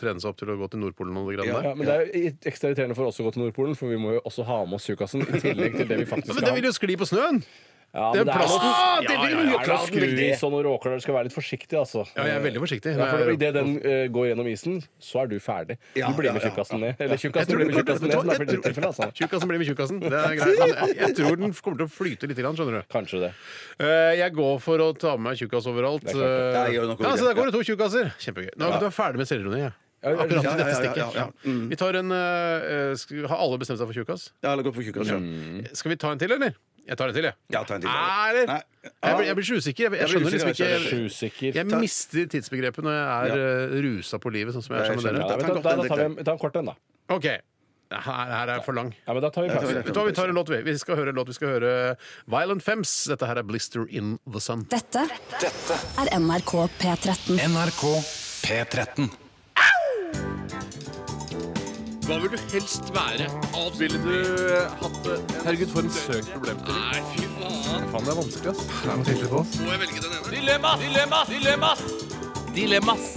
trene seg opp til å gå til Nordpolen og det greiene Ja, der. men det er jo ekstra irriterende for oss å gå til Nordpolen, for vi må jo også ha med oss tjukkasen i tillegg til det vi faktisk Men skal det vil jo skli på snøen! Ja, det er men plasten. noe- Ah, det er og noen råker. Du skal være litt forsiktig, altså. Ja, jeg er veldig forsiktig. Ja, for Idet den eh, går gjennom isen, så er du ferdig. Ja, Du blir med tjukkasen ned. Eller tjukkasen blir med tjukkasen ned. er altså. Tjukkasen blir med tjukkasen. Det er greit. Jeg, jeg tror den kommer til å flyte litt, skjønner du. Kanskje det. Eh, Jeg går for å ta med meg tjukkas overalt. Det er klart det. Ja, jeg gjør nok Ja, så der går det to tjukkaser. Kjempegøy. Nå er du ferdig med selvironi. jeg. Ja, ja, Akkurat ja, i dette ja, ja, stikket. ja, ja. Vi tar en eh, Har alle bestemt seg for tjukkas? Ja, eller gå for tjukkas. Skal vi ta en til, eller? Jeg tar en til, jeg. Ja, ta en til. Eller? Nei. Jeg blir, jeg blir så usikker. Jeg, jeg Jeg skjønner liksom usikker, jeg ikke Sjusikker. Jeg mister tidsbegrepet når jeg er eh, rusa på livet, sånn som jeg er jeg sammen med skjønner. Ja, dere. vet da, da tar vi en, ta en kort en, da. OK. Her, her er for lang. Ja, men da tar vi tar vi pause. Vet du hva, Vi tar en låt, vi. Vi skal høre en låt. Vi skal høre Violent Femmes. Dette her er Blister in the Sun. Dette er NRK P13. NRK P13. Hva vil du helst være? Ville du hatt det? Herregud, for en søk problemstilling. Nei, fy faen. Faen, det er vanskelig, ass. Det er noe tydelig på oss. Må jeg velge den ene? Dilemmas! Dilemmas! Dilemmas! Dilemmas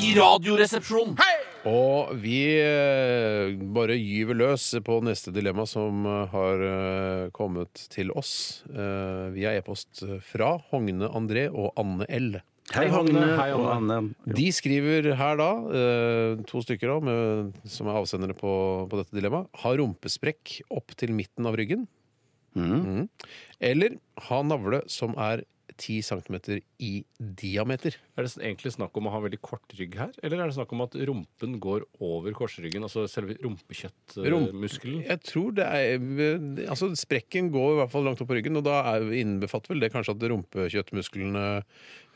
i Radioresepsjonen. Hei! Og vi eh, bare gyver løs på neste dilemma som eh, har eh, kommet til oss eh, via e-post fra Hogne André og Anne L. Hei, Hogne og Anne. De skriver her da, eh, to stykker med, som er avsendere på, på dette dilemmaet, ha rumpesprekk opp til midten av ryggen. Mhm. Eller ha navle som er 10 cm i diameter. Er det egentlig snakk om å ha veldig kort rygg her, eller er det snakk om at rumpen går over korsryggen, altså selve rumpekjøttmuskelen? Jeg tror det er Altså, sprekken går i hvert fall langt opp på ryggen, og da er, innbefatter vel det kanskje at rumpekjøttmusklene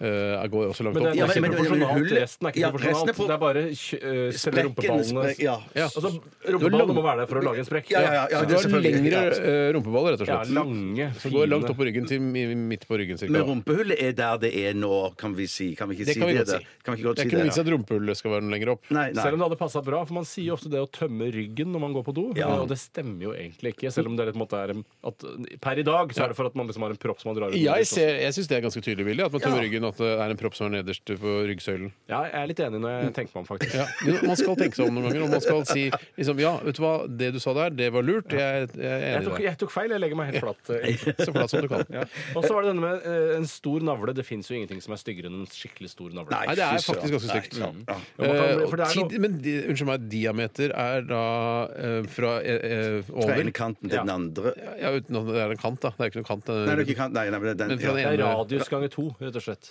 eh, går også langt opp. Men det er men- ikke men- men proporsjonalt. Resten er ikke ja, proporsjonalt. er på- Det er bare øh, selve rumpeballene. ja. Ja. Altså, rumpeballene må være der for å lage en sprekk. Ja, ja, ja, ja, Så det du er har lengre eh, rumpeballer, rett og Ja, slett. lange, Som går langt opp på ryggen til midt på ryggen. Cirka. Men rumpehullet er der det er nå, kan vi si. Kan vi ikke Det si kan vi det? godt da? si. Kan vi ikke godt Det er ikke noe vits i at rumpehullet skal være noe lenger opp. Nei, nei. Selv om det hadde passa bra, for man sier ofte det å tømme ryggen når man går på do. Ja. Og det stemmer jo egentlig ikke, selv om det er, et måte er at per i dag så er det for at man liksom har en propp som man drar ut. Jeg, ser- jeg syns det er ganske tydelig bilde. At man tømmer Ja. At det er en propp som er nederst på ryggsøylen. Ja, jeg er litt enig når jeg tenker meg om, faktisk. Ja, Man skal tenke seg om noen ganger, og man skal si liksom, ja, vet du hva, det du sa der, det var lurt. Jeg, jeg er Jeg enig tok, i det. jeg tok feil. Jeg legger meg helt flat. eh. Så flat som du kan. Ja. Og så var det denne med eh, en stor navle. Det fins jo ingenting som er styggere enn en skikkelig stor navle. Nei, det er faktisk ganske stygt. Nei, ja. Ja, man kan- Eh, for det er og noe- tid, men di, unnskyld meg, diameter er da eh, fra eh, eh, Fra over ene kanten til den andre. Ja, uten at det er en kant, da. Det er ikke noen kant. Nei, det er ikke kant. Nei, nei, men den, Men fra ja. ene, Det er radius ganger to, rett og slett.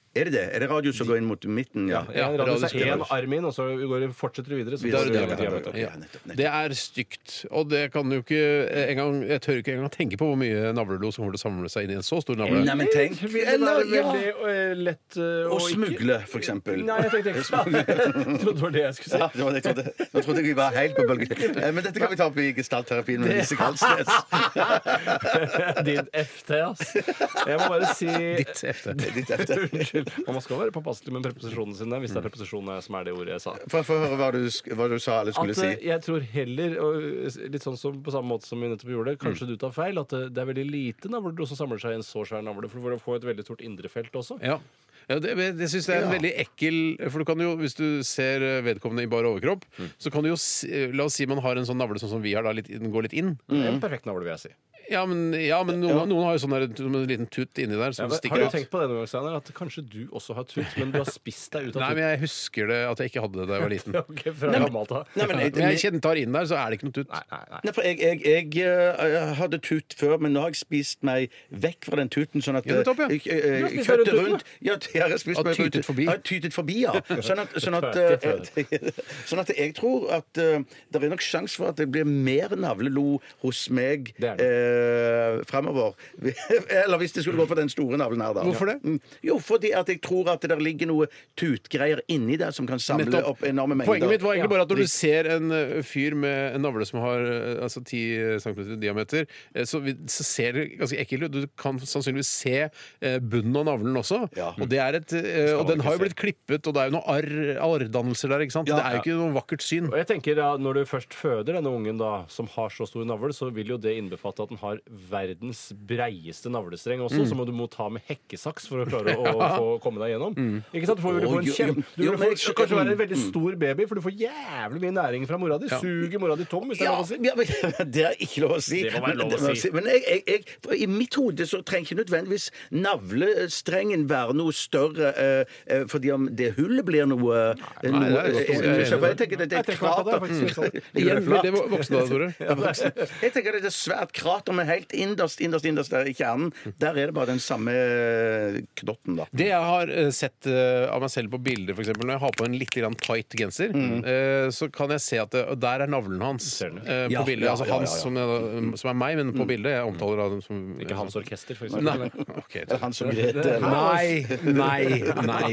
Er det det? Er det radio som går inn mot midten? Ja. Ja, ja radio er én arm inn, og så går det, fortsetter videre. Så videre. Det, er det. Ja. Nettopp, nettopp. Det er stygt. Og det kan jo ikke engang Jeg tør ikke engang tenke på hvor mye navlelo som kommer til å samle seg inn i en så stor navle. Nei, men tenk Eller, ja. veldig eh, lett eh, Å og smugle, for eksempel. Nei, jeg tenkte ikke Jeg trodde det var det jeg skulle si. Ja, det var det jeg trodde. Nå trodde jeg vi var helt på bølgen. Eh, Men dette kan vi ta opp i gestaltterapien med Lise Kalsnes. Din FT, ass. Jeg må bare si Ditt efte. Unnskyld. Og man skal være påpasselig med preposisjonene sine hvis det er preposisjonene som er det ordet jeg sa. For å høre hva du, hva du sa eller skulle At eh, si. jeg tror heller, og litt sånn som på samme måte som vi nettopp gjorde, kanskje Mm. du tar feil, at det, det er veldig lite navler som samler seg i en så svær navle. For for å få et veldig stort indrefelt også. Ja. Ja, det, det synes jeg er en veldig ekkel For du kan jo, hvis du ser vedkommende i bar overkropp, så kan du jo La oss si man har en sånn navle sånn som vi har, da, litt, den går litt inn. Er En perfekt navle, vil jeg si. Ja, men, ja, men noen, noen har jo sånn der, en liten tutt inni der Ja, som men, har du ut. tenkt på det noen gang, Steinar? At kanskje du også har tut, men du har spist deg ut av Nei, men jeg husker det at jeg ikke hadde det da jeg var liten. Ok, fra gammelt av. Nei, men jeg- Men jeg kjenner tar inn der, så er det ikke noe tutt. Nei, nei, nei. Nei, for jeg, jeg, jeg eh, hadde tut før, men nå har jeg spist meg vekk fra den tuten. Sånn at Ja, nettopp, ja. eh, eh, Du har spist kjøttet deg rundt rundt Ja, jeg har spist Har meg rundt- tytet forbi. Ja, tytet forbi, ja. Sånn at, sånn at, eh, sånn at jeg tror at eh, det er nok sjanse for at det blir mer navlelo hos meg Det er det. Uh, fremover. Eller hvis det skulle gå for den store navlen her, da. Hvorfor det? Mm. Jo, fordi at jeg tror at det der ligger noe tutgreier inni der som kan samle Nettopp. opp enorme mengder. Poenget mitt var egentlig Ja. bare at når du ser en eh, fyr med en navle som har eh, altså 10 cm i diameter, eh, så, vi- så ser det ganske ekkelt ut. Du kan sannsynligvis se eh, bunnen av navlen også. Ja. Og, det er et, eh, og den har jo blitt klippet, og det er jo noen arr, arrdannelser der. ikke sant? Ja, det er jo ikke noe vakkert syn. Og jeg tenker ja, Når du først føder denne ungen da, som har så stor navl, så vil jo det innbefatte at den har verdens breieste navlestreng også, som du må ta med hekkesaks for å klare å, få komme deg gjennom. Ikke sant? Du får, du får en kjem... Du jo, vil men få, kanskje være en veldig stor baby, for du får jævlig mye næring fra mora di. Suger mora di tom, hvis det er Ja, lov å si. ja, men, det er ikke lov å si. Det må være lov å si. Men jeg, jeg, jeg, for i mitt hode så trenger ikke nødvendigvis navlestrengen være noe større eh, eh, fordi om det hullet blir noe, Nei, er eh, for Jeg tenker at det er et krater. det er voksne, Tore. Jeg tenker at det er et svært krater, men helt innerst, innerst, innerst der i kjernen, der er det bare den samme knotten, da. Det jeg har eh, sett eh, av meg selv på bilder, f.eks. når jeg har på en litt grann tight genser, eh, så kan jeg se at det, og der er navlen hans eh, på Ja, bildet. ja, altså ja, hans ja, ja. Som, jeg, som er meg, men på bildet. Jeg omtaler ham som Ikke Hans Orkester, for Nei. eksempel. ok, han som Grete. Nei, nei, nei.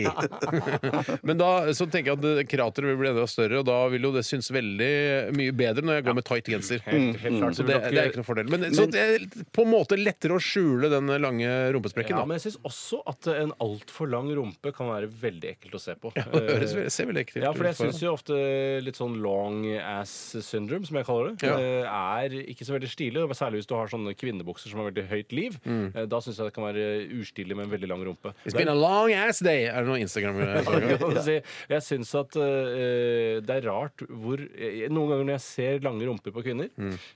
Men da så tenker jeg at det- krateret vil bli enda større, og da vil jo det synes veldig mye bedre når jeg går med tight genser. Helt, helt klart. Så det, det er ikke noe fordel. Men, så det er på en måte lettere å skjule den lange rumpesprekken. Ja, da. men jeg syns også at en altfor lang rumpe kan være veldig ekkelt å se på. Det høres, ser veldig ekkelt Ja, for jeg ut. syns jo ofte litt sånn long ass syndrome, som jeg kaller det, Ja. eh, er ikke så veldig stilig. og Særlig hvis du har sånne kvinnebukser som har veldig høyt liv. Eh, Da syns jeg det kan være ustilig med en veldig lang rumpe. It's been a long ass day! Er det noe Instagram? Kan si. Jeg syns at eh, det er rart hvor eh, Noen ganger når jeg ser lange rumper på kvinner,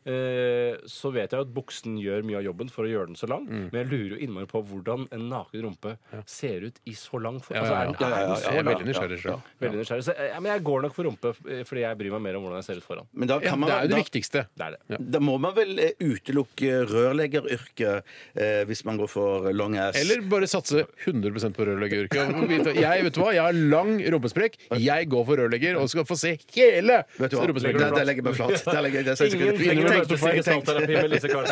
eh, så vet jeg jo at buksen gjør mye av jobben for å gjøre den så lang, men jeg lurer jo innmari på hvordan en naken rumpe ser ut i så lang form. Ja, Altså, ja, er ja. den- er den så lang? veldig nysgjerrig Ja. Veldig nysgjerrig. Så, ja, men jeg går nok for rumpe eh, fordi jeg bryr meg mer om hvordan jeg ser ut foran. Men da kan man, det er jo det da, viktigste. Det er det. da må man vel eh, utelukke rørleggeryrket eh, hvis man går for long ass. Eller bare satse 100% på rørleggeryrket. Jeg vet hva, jeg har lang rumpesprekk. Jeg går for rørlegger og skal få se hele rumpesprekken. Der, legger jeg meg flat. Der legger jeg, der, jeg, Ingen jeg, trenger å jeg, møte jeg, jeg, jeg, signalterapi med Lise Karlsnes her.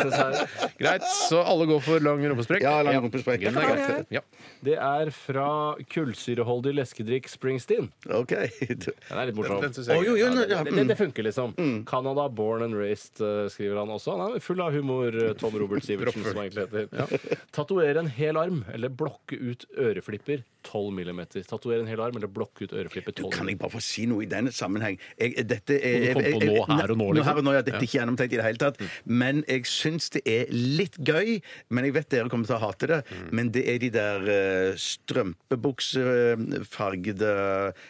Greit, så alle går for lang rumpesprekk? Ja, lang rumpesprekk. Den er greit. Ja. Det er fra kullsyreholdig leskedrikk Springsteen. OK. Den er litt morsom. Den synes jeg jo, jo, Ja, det, det, det funker, liksom. Canada, born and raised, eh, skriver han også. Han er full av humor, eh, Tom Robert Sivertsen, som han egentlig heter. Tatovere en hel arm eller blokke ut øreflipper 12 millimeter. Tatovere en hel arm eller blokke ut øreflippet 12 Kan jeg bare få si noe i denne sammenheng? Jeg, dette er, du på jeg- jeg- nå, her og nå, liksom? her og nå, ja, Dette er ikke gjennomtenkt i det hele tatt. Men jeg syns det er litt gøy. Men jeg vet dere kommer til å hate det. Men det er de der uh, strømpebuksefargede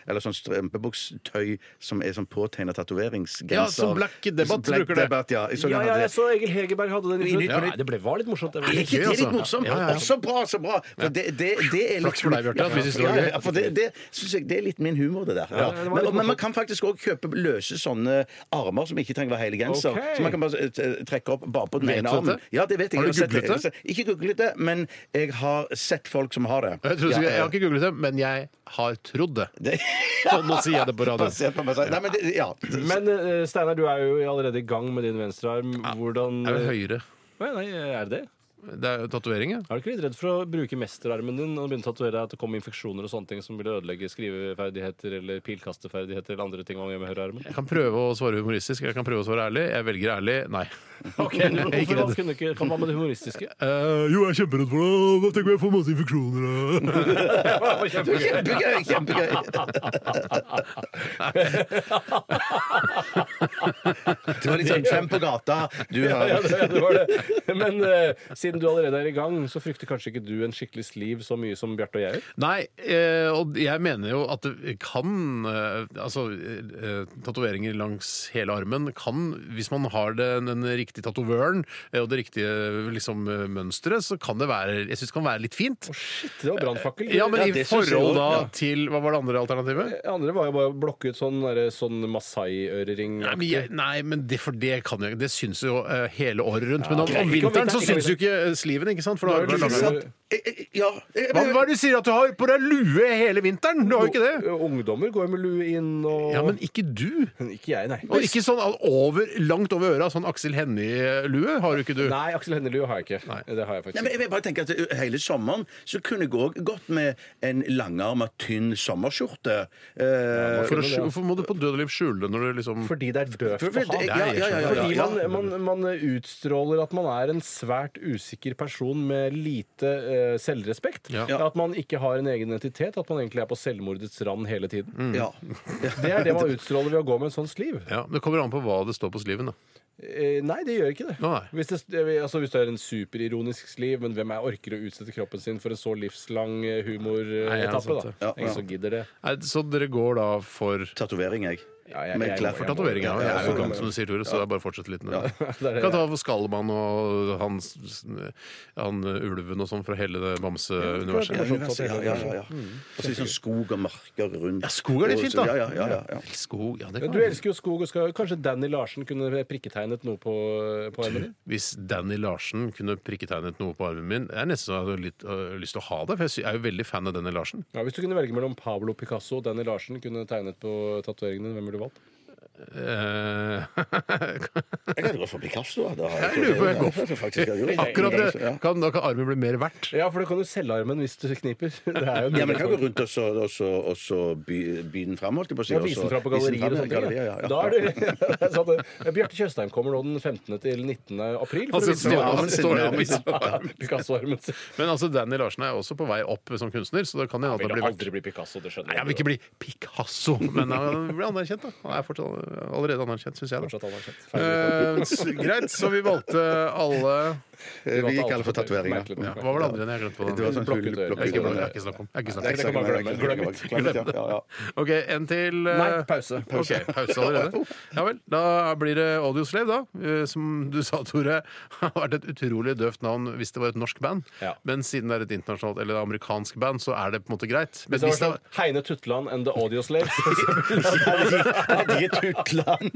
Eller sånn strømpebukstøy som er sånn påtegna tatoveringsgenser. Ja, som Black Debatt Black bruker det. Debbath, ja. Jeg så Ja, ja, jeg så Egil Hegerberg hadde den. Ja, det ble, var litt morsomt. Det var Er litt det gøy, litt morsomt? Ja, ja, ja. Å, Så bra, så bra! For det, det, det er litt Det Ja, ja, for det, det, synes jeg, det er litt min humor, det der. Ja. det var litt Men, men man kan faktisk òg kjøpe løse sånne armer som ikke trenger å være hele genser. Ok. Så man kan bare eh, trekke opp bare på den Vet ene du armen. dette? Ja, det vet jeg. Har du Jeg sett googlet det? Ikke googlet det, men jeg har sett folk som har det. Jeg, tror, Ja, jeg har ikke googlet det, men jeg har trodd det. det Og nå sier jeg det på radio. Basert på meg selv. Nei, men det, ja. Men eh, Steinar, du er jo allerede i gang med din venstrearm. Hvordan Det er vel høyere. Nei, er det det? Det er tatovering, ja. Er du ikke litt redd for å bruke mesterarmen din og begynne å tatovere at det kommer infeksjoner og sånne ting som vil ødelegge skriveferdigheter eller pilkasteferdigheter eller andre ting man gjør med høyrearmen? Jeg kan prøve å svare humoristisk, jeg kan prøve å svare ærlig. Jeg velger ærlig nei. Ok, er Hvorfor kunne du ikke Hva med det humoristiske? Uh, jo, jeg er kjemperedd for det. Da tenker jeg jeg får masse infeksjoner. Kjempegøy! kjempegøy Det var litt sånn Trump på gata. Du har Ja, det, det var det. Men eh, siden du allerede er i gang, så frykter kanskje ikke du en skikkelig sliv så mye som Bjarte og jeg? Nei, eh, og jeg mener jo at det kan eh, Altså, eh, tatoveringer langs hele armen kan, hvis man har den, den riktige tatovøren eh, og det riktige liksom, eh, mønsteret, så kan det være Jeg syns det kan være litt fint. Shit, det var brannfakkel. Ja, men Ja, i forhold da ja. til Hva var det andre alternativet? Det andre var jo bare å blokke ut sånn, sånn Masai-ørering. Nei, men, jeg, nei, men det, for det kan jeg Det syns jo eh, hele året rundt. Men om, om vinteren så syns jo ikke eh, sliven, ikke sant? For da du Du lange- Eh, eh, Ja. eh, Hva, hva er det du sier at du har på deg lue hele vinteren? Du har jo ikke det. Ungdommer går med lue inn og Ja, Men ikke du. Ikke jeg, nei. Og ikke sånn over, langt over øra, sånn Aksel Hennie-lue har du ikke du. Nei, Aksel Hennie-lue har jeg ikke. Det har jeg faktisk Nei, men jeg vil bare tenke at Hele sommeren så kunne jeg òg gått med en langarma, tynn sommerskjorte. Eh, For å, hvorfor må du på død og liv skjule det når du liksom Fordi det er døvt For- å ha. ja, ja, ja, ja, Fordi ja. man, man, man utstråler at man er en svært usikker person med lite eh, selvrespekt. Ja. At man ikke har en egen identitet. At man egentlig er på selvmordets rand hele tiden. ja. Det er det man utstråler ved å gå med en sånn sliv. Ja, Det kommer an på hva det står på sliven. da. Eh, nei, det gjør ikke det. Nei. Hvis, det altså, hvis du er en superironisk sliv, men hvem er orker å utsette kroppen sin for en så livslang eh, Nei, ja, humoretappe? sant da? det. Ja, Ingen som gidder det. Nei, så dere går da for Tatovering, jeg. Ja, jeg- jeg, jeg- For jeg tatovering, ja. Jeg er jo ja, gammel, som du sier, Tore, så er bare å fortsette litt med det. det det, Kan ta Skallmann og han, han ulven og sånn fra hele det bamseuniverset. Ja, ja, ja, ja, ja. Og så litt sånn skog og marker rundt. Ja, skog er litt fint, da. Ja, ja, ja, ja, ja. Skog, ja, det kan Du elsker jo skog og skal Kanskje Danny Larsen kunne prikketegnet noe på, på armen din? Hvis Danny Larsen kunne prikketegnet noe på armen min Jeg er nesten så jeg hadde litt øh, lyst til å ha det, for jeg jeg er jo veldig fan av Danny Larsen. Ja, Hvis du kunne velge mellom Pablo Picasso og Danny Larsen kunne tegnet på tatoveringen din, hvem ville du valgt? Eh, Jeg kan gå for Picasso. Da. Jeg lurer på jeg går for. Jeg det. akkurat det. Kan, da kan armen bli mer verdt. Ja, for da kan du selge armen hvis du kniper. Det er jo Ja, men jeg kan gå rundt og så, og så, og så by, by den fram, holdt jeg på å si. Ja, vise den fra på gallerier og sånt. ja, Ja. Da er det det. Bjarte Tjøstheim kommer nå den 15. til 19. april. Altså, fram det Picasso-armen. Men altså, Danny Larsen er også på vei opp som kunstner, så da kan hende Han vil blir verdt. aldri bli Picasso, det skjønner Nei, jeg vil ikke bli Picasso, men han blir anerkjent. da Han er fortsatt allerede anerkjent, syns jeg. da Fortsatt anerkjent. Eh, greit, så vi valgte alle Vi gikk alle for tatoveringer. Ja, Hva var det andre enn Jeg glemte på Det var sånn Blokket øre. Jeg er ikke, snakk om. Det kan man glemme. Glemme. Glemme det, ja, ja. OK, en til. eh, Nei, pause. Ok, pause allerede. Ja vel. Da blir det Audioslave, da. Eh, Som du sa, Tore, har vært et utrolig døvt navn hvis det var et norsk band. Ja. Men siden det er et internasjonalt eller amerikansk band, så er det på en måte greit. Men Hvis det var sånn Heine Tutland and The Audioslave, så er. De Tutland.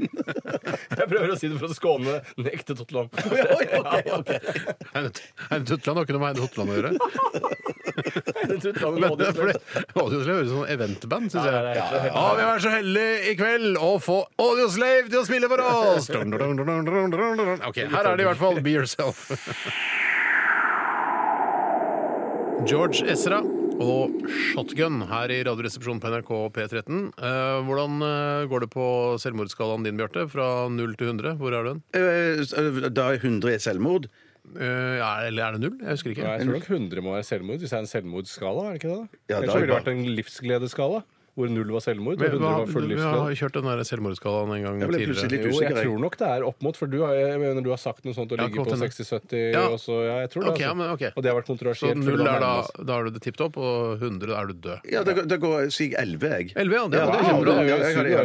Jeg prøver å si det for å skåne den ekte Totland. Heine Heine Tutland har ikke noe med Heine Totland å gjøre. Heine Tutland Men det er fordi Audioslave høres ut som eventband, syns Ja, jeg. Ja, vi er så heldige i kveld å få Audioslave til å spille for oss! OK, her er det i hvert fall. Be yourself. George Ezra og Shotgun her i Radioresepsjonen på NRK P13. Eh, hvordan eh, går det på selvmordsskalaen din, Bjarte? Fra 0 til 100? Hvor er den? Eh, Da er 100 er selvmord. Eh, ja, eller er det null? Jeg husker ikke. Ja, jeg tror nok 100 må være selvmord, hvis det er en selvmordsskala. er det ikke det? da? Ja, Ellers da er ville det det vært en livsgledeskala, hvor null var selvmord. Vi, og 100 var full vi har kjørt den der selvmordsskalaen en gang Jeg ble plutselig tidligere. litt Jo, jeg usikker. jeg. tror nok det er opp mot, for du har, jeg mener, du har sagt noe sånt å Ja, ligge på hende. 60-70 Ja. og så, ja, jeg tror det. Ok, ja, altså. men ok. Og det har vært Så kontroversielt. for null er da, nærmer da er du det tipp opp og 100 er du død. Ja, da, da går sier jeg 11, jeg. 11, ja. Det, Ja, det er wow, kjempebra. det er jo- Ja, jeg har jeg har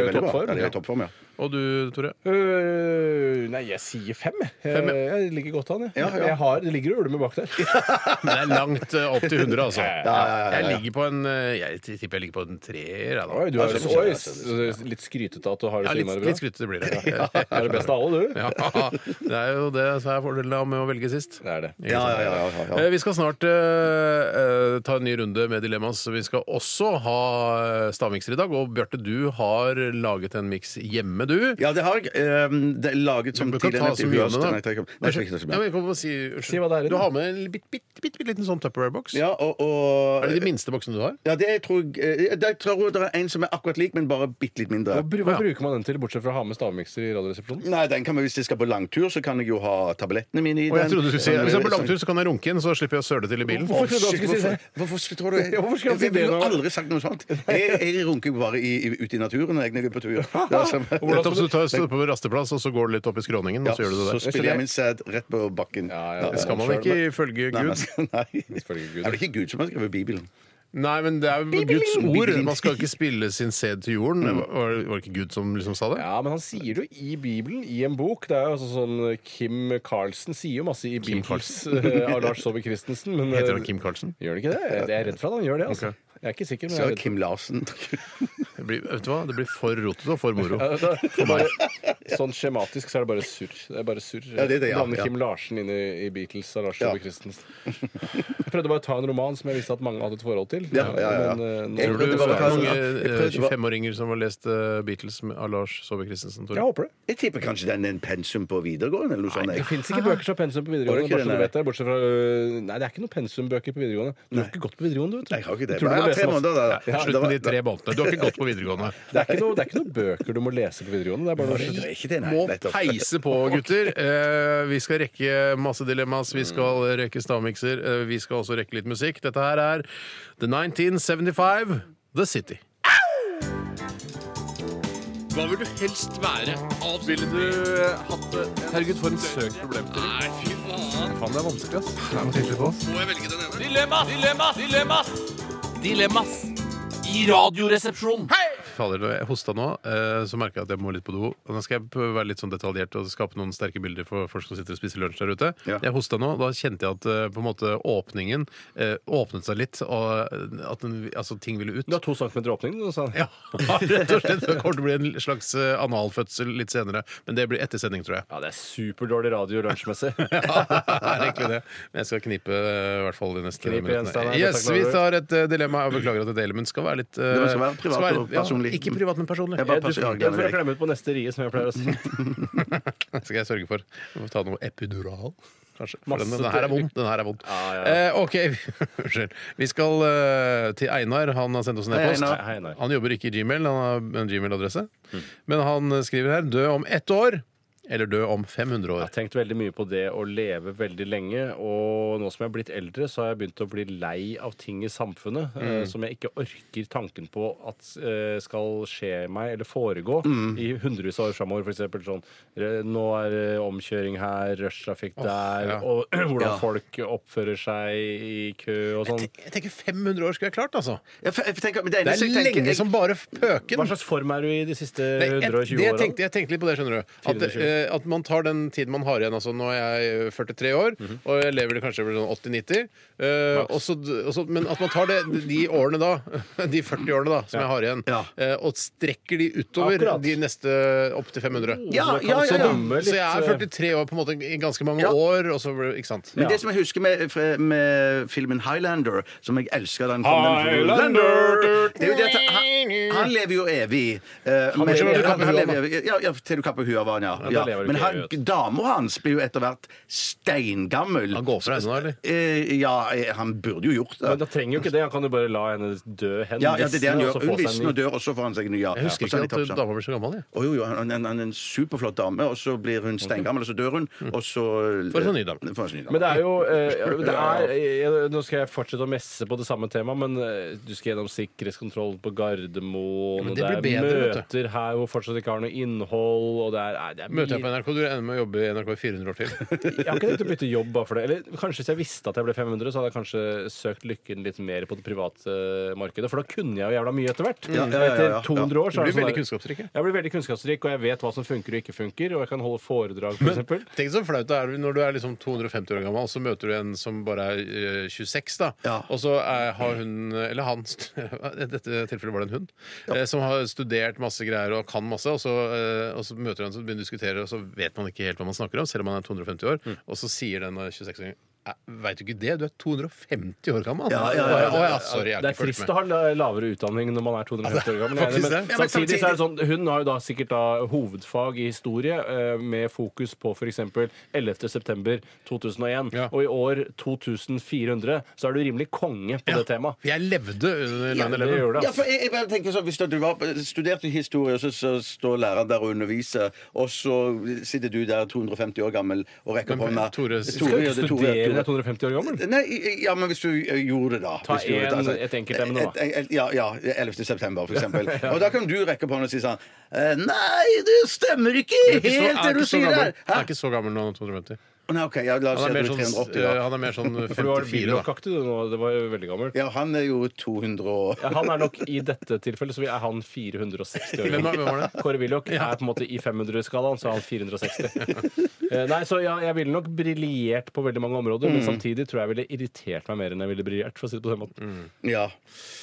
jeg. Og du, Tore? Øh, nei, jeg sier fem. jeg. Fem, ja. Jeg ligger godt an, jeg. Ja, ja. jeg har, det ligger og ulmer bak der. Men det er langt eh, opp til 100, altså. Ja, ja, ja, ja. Jeg ligger på en eh, Jeg tipper jeg ligger på en treer. jeg, da. Oi, du er oi, s- litt skrytete at du har det Ja, så litt, innmari bra. litt skrytete blir det. Ja. Er det beste av alle, du? Ja, det er jo det som er fordelen av med å velge sist. Det er det. Ja, ja, ja, ja, ja. Eh, Vi skal snart eh, eh, ta en ny runde med Dilemmas. Vi skal også ha eh, stavmikser i dag. Og Bjarte, du har laget en miks hjemme, du. Ja, det har jeg. Um, det er laget som Du kan tidligere ta så mye om det, da. Nei, jeg Nei, jeg trekker Ja, mye. men jeg kan si. Si hva det er i Du den. har med en bitte, bit, bit, bit, liten sånn Tupperware-boks. Ja, og, og Er det de minste boksene du har? Ja, det tror jeg eh, Jeg tror det er en som er akkurat lik, men bare bitte litt mindre. Hva, bru- hva bruker man den til, bortsett fra å ha med stavmikser i Radioresepsjonen? Nei, den kan man, Hvis jeg skal på langtur, så kan jeg jo ha tablettene mine i Og jeg den. trodde du skulle si Hvis jeg er på langtur, så kan jeg runke inn, så slipper jeg å søle til i bilen. Hvorfor trodde du han skulle si det? Hvorfor, tror du Ja, hvorfor skulle han si Jeg ville det jo nå? aldri sagt noe sånt. Jeg, jeg runker jo bare i, i, ute i naturen når jeg er på tur. Det er som- Nettopp, så du tar, står på rasteplass, og så går du litt opp i skråningen, Ja, og så gjør du det der. så spiller jeg min sæd rett på bakken. Ja, ja, Det skal man ikke ifølge Nei, Gud. skal, nei. Ifølge Gud. Det er ikke Gud som har skrevet Bibelen? Nei, men det er jo Guds ord. Man skal ikke spille sin sæd til jorden. Var, var det ikke Gud som liksom sa det? Ja, men han sier det jo i Bibelen, i en bok. Det er jo altså sånn Kim Carlsen sier jo masse i Kim Beatles eh, av Lars Saabye Christensen. Men Heter eh, han Kim Carlsen? gjør han ikke det? Jeg er redd for at han gjør det. altså. Ok. Jeg er ikke sikker, men Så jeg er redd Kim Larsen. Det blir, vet du hva? Det blir for rotete og for moro. Ja, det er- For meg. Sånn skjematisk så er det bare surr. Det er bare surr. Ja, det er det, ja, Blande ja. Kim Larsen inn i, i Beatles av Lars Ja. Saabye Christensen. Jeg prøvde bare å ta en roman som jeg visste at mange hadde et forhold til. Ja, ja, ja. Men, eh, Jeg Tror du prøvde det bare å ta er mange jeg eh, prøvde bare- 25-åringer som har lest eh, Beatles med- av Lars Saabye Christensen? Tore? Jeg håper det. Jeg tipper kanskje den er en pensum på videregående eller noe sånt. Det jeg. fins ikke bøker som pensum på videregående. Var det ikke Bare så det, du vet det, bortsett fra øh, Nei, det er ikke noen pensumbøker på videregående. Du har ikke gått på videregående, du. vet du. Nei, jeg har ikke det. Tror du Bare må lese tre måneder, da. Ja, Slutt det var- med de tre månedene. Du har ikke gått på videregående. Det er, ikke noe, det er ikke noen bøker du må lese på videregående. Det er bare Det er ikke det, nei. Må nettopp. peise på, gutter. Eh, vi skal rekke masse dilemmas. Vi skal rekke stavmikser. Eh, vi skal også rekke litt musikk. Dette her er The 1975 The City. Hva vil du helst være? Ville du hatt det? Herregud, for en søk problemstilling. Nei, fy faen. Faen, det er vanskelig, ass. Må jeg velge den ene? Dilemmas! Dilemmas! Dilemmas! Dilemmas! I radioresepsjonen. Fader, når jeg hosta nå, eh, så merka jeg at jeg må litt på do. Og Nå skal jeg være litt sånn detaljert og skape noen sterke bilder for folk som sitter og spiser lunsj der ute. Ja. Jeg hosta nå, da kjente jeg at eh, på en måte åpningen eh, åpnet seg litt, og at den, altså, ting ville ut. Du har to centimeter åpning, du sa. Ja, rett og slett. Det kommer til å bli en slags analfødsel litt senere. Men det blir etter sending, tror jeg. Ja, det er superdårlig radio lunsjmessig. Ja, det er egentlig det. Men jeg skal knipe i hvert fall de neste minuttene. Yes, vi tar et dilemma. Jeg beklager at jeg deler, men skal være litt Det skal være privat og personlig. Ikke privat, men personlig. Jeg bare Du passer ja, skal gjerne få deg. klemme ut på neste rie, som jeg pleier å si. Det skal jeg sørge for. Jeg må ta noe epidural. Kanskje. For den, den her er vondt. Den her er vondt. Ah, ja, ja. Eh, OK, unnskyld. Vi skal uh, til Einar. Han har sendt oss en e-post. Einar. Hei, Einar. Han jobber ikke i Gmail, han har en Gmail-adresse. Men han skriver her 'Død om ett år'. Eller dø om 500 Jeg år. har tenkt veldig mye på det å leve veldig lenge. Og nå som jeg er blitt eldre, så har jeg begynt å bli lei av ting i samfunnet eh, som jeg ikke orker tanken på at eh, skal skje meg eller foregå i hundrevis av år framover. F.eks. sånn eh, Nå er det omkjøring her, rushtrafikk der, ja. og hvordan Ja. folk oppfører seg i kø og sånn. Jeg tenker 500 år skulle jeg klart, altså. Jeg f- jeg tenker- men det Det eneste er jeg tenker- lenge jeg- som bare pøken. Hva slags form er du i de siste Nei, jeg, 120 det jeg, åra? tenkte, jeg tenkte litt på det, skjønner du. At, 420. eh, at man tar den tiden man har igjen. Altså, nå er jeg 43 år, Mhm. og jeg lever det kanskje sånn 80-90. eh, og så- og så- men at man tar det, de årene da, de 40 årene da, som jeg har igjen, Ja. eh, og strekker de utover Akkurat. de neste opp til 500. Ja, Så ja, ja, ja. Så jeg er eh, 43 år på en måte i ganske mange Ja. år, og så Ikke sant? Men Ja. det som jeg husker med, med filmen Highlander, som jeg elsker den Highlander! Det er jo det at han, han lever jo evig. Uh, han, med, han, han lever evig. Ja, ja, til du kapper huet av han, ja. Da ja. lever du Men ikke han, evig, dama hans blir jo etter hvert steingammel. Han går fra henne nå, eller? Eh, ja, eh, han burde jo gjort Men det. da trenger jo ikke det. Han kan jo bare la henne dø hen. Ja, ja, det er det han gjør. Hun visner og dør, og så får han seg en ny. Ja. Jeg husker Og så er de ikke at sammen. dama blir så gammel. Jeg. Å, jo, jo, han, han, han er en superflott dame, og så blir hun steingammel, og så dør hun, og så Får seg en ny dame. Får en ny dame. Men det er jo eh, det er, jeg, Nå skal jeg fortsette å messe på det samme temaet, men eh, du skal gjennom sikkerhetskontroll på Gardermoen, Men og det det er blir bedre, vet møter her hvor fortsatt ikke har noe innhold, og det er, nei, det er Møter jeg på NRK, du ender med å jobbe i NRK i 400 år til. Jeg har ikke tenkt å bytte jobb bare for det. Eller kanskje hvis jeg visste at jeg ble 500, så hadde jeg kanskje søkt lykken litt mer på det private eh, markedet, for da kunne jeg jo jævla mye etter hvert. Ja, ja, ja, ja, Etter ja. 200 år så Du blir sånn veldig kunnskapsrik. jeg. Blir veldig kunnskapsrik, og jeg vet hva som funker og ikke funker, og jeg kan holde foredrag, f.eks. Tenk så flaut det er når du er liksom 250 år gammel, så møter du en som bare er eh, 26, da. Ja. Og så er, har hun, eller han I dette tilfellet var det en hund, eh, som har studert masse greier og kan masse, og så, eh, og så møter du en som begynner å diskutere, og så vet man ikke helt hva man snakker om, selv om man er 250 år, Mm. og så sier den 26-åringen Veit du ikke det? Du er 250 år gammel! Ja, ja, ja, Å, ja. Sorry, jeg har Det er ikke fulgt trist med. å ha la- lavere utdanning når man er 250 år gammel. jeg er enig, faktisk Men, det. Ja, men samtidig så er det sånn, Hun har jo da sikkert da hovedfag i historie eh, med fokus på f.eks. 11.9.2001. Ja. Og i år 2400 så er du rimelig konge på det temaet. Jeg levde under Ja, 9-11. det gjør det, Ja, altså. for jeg, jeg bare tenker sånn, Hvis du var, studerte historie, og så, så står læreren der og underviser, og så sitter du der 250 år gammel og rekker Men, opp hånda Tore, Du skal jo ikke er studere du er 250 år gammel. Nei, ja, men hvis du eh, gjorde det, da. Ta Hvis du gjorde det, en- altså. et enkeltemne, da. Et- et- Ja, ja, 11. september, for eksempel. Og da kan du rekke på hånden og si sånn eh, Nei, det stemmer ikke helt, det du sier der! Jeg er ikke så gammel nå, 250. Å, Nei, ok, ja, la oss si Han er at mer det er sånn, 380, eh, han er mer sånn For du var 54, da. Willoch-aktig, du nå. Det var jo veldig gammelt. Ja, han er jo 200 og Ja, han er nok i dette tilfellet så er han 460 år Hvem var- hvem var det? Kåre Willoch er på en måte i 500-skalaen, så er han 460. Eh, Nei, så ja, jeg ville nok briljert på veldig mange områder, men samtidig tror jeg ville irritert meg mer enn jeg ville briljert. For å si det på den måten. Ja.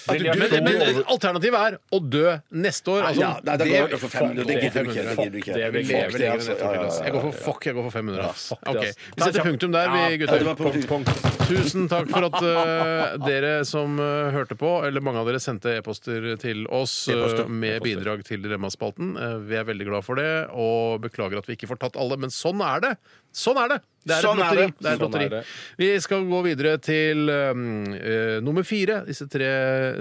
Briljert- Men, men alternativet er å dø neste år. Altså, Ja, nei, da går jeg for 500. Det gidder du ikke. Det gidder du ikke. det Vi lever lenger enn 140, Ja, ja, ass. ja, Jeg går for fuck, jeg går for 500. ass. fuck det, Ok, ass. Vi setter punktum der, vi Ja, gutter. Tusen takk for at uh, dere som uh, hørte på, eller mange av dere sendte e-poster til oss uh, med bidrag til Dilemmaspalten. Vi er veldig glad for det, og beklager at vi ikke får tatt alle, men sånn er det! Sånn er det! Det er Sånn et er det. Det er et Sånn lotteri. er det. Vi skal gå videre til um, eh, nummer fire. Disse tre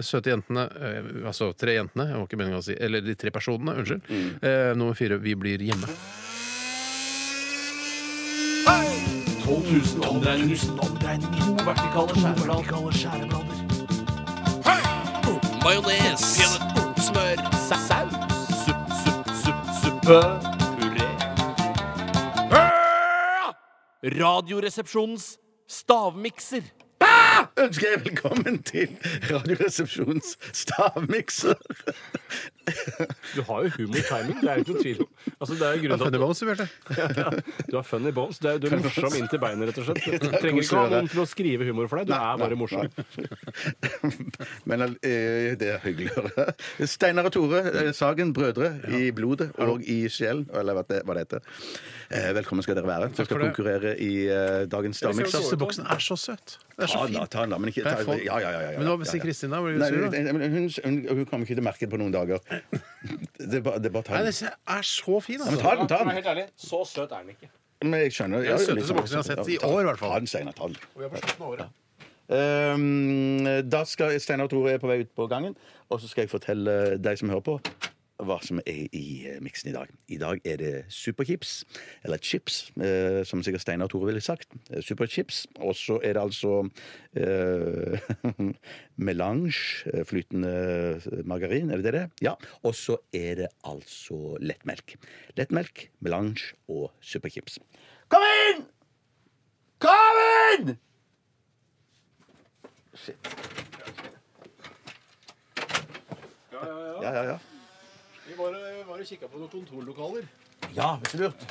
søte jentene uh, Altså tre jentene, jeg var ikke meningen å si Eller de tre personene, unnskyld. Eh, nummer fire Vi blir hjemme. 12 000 omdreininger. To vertikale skjæreblader. Majones. Smør. Saus. Supp, supp, supp, suppe. Puré. Radioresepsjonens stavmikser. Ønsker jeg velkommen til Radioresepsjonens stavmikser. Du har jo humor-timing, det er ikke noen tvil om. Altså, det er grunnen til at bones, ja, du, du har funny bones. Du er, du er morsom inntil beinet, rett og slett. Du trenger ikke ha noen til å skrive humor for deg. Du er bare morsom. Men eh, det er hyggeligere. Steinar og Tore eh, Sagen, brødre i blodet og i sjelen, eller hva det heter. Eh, Velkommen skal dere være. Dere skal konkurrere i eh, dagens stavmikser. Siste boksen er så søt. Det er så den, fint. ta den, da. Men ikke ta, ja, ja, ja, ja, ja, Men hva sier. Kristin da? Blir Nei, du sur, hun, hun, hun, hun kommer ikke til å merke det på noen dager. Det er bare, det er bare ta Nei, den. den er så fin, Ja, men altså. ta den, ta den. Helt ærlig, så søt er den ikke. Men jeg skjønner. Den ja, søteste liksom- boksen jeg har sett i år, i hvert fall. Ta den, Steinar. Ta den. Vi er på slutten av året. Ehm, da skal Steinar og Tore er på vei ut på gangen, og så skal jeg fortelle deg som hører på, hva som er i eh, miksen i dag. I dag er det superchips, eller chips, eh, som sikkert Steinar og Tore ville sagt. Eh, Superchips. Og så er det altså eh, melange, eh, flytende margarin, er det det? Ja. Og så er det altså lettmelk. Lettmelk, melange og superchips. Kom inn! Kom inn! Shit. Ja, ja, ja. Vi var, og kikka på noen kontorlokaler. Ja, hvis du lurt.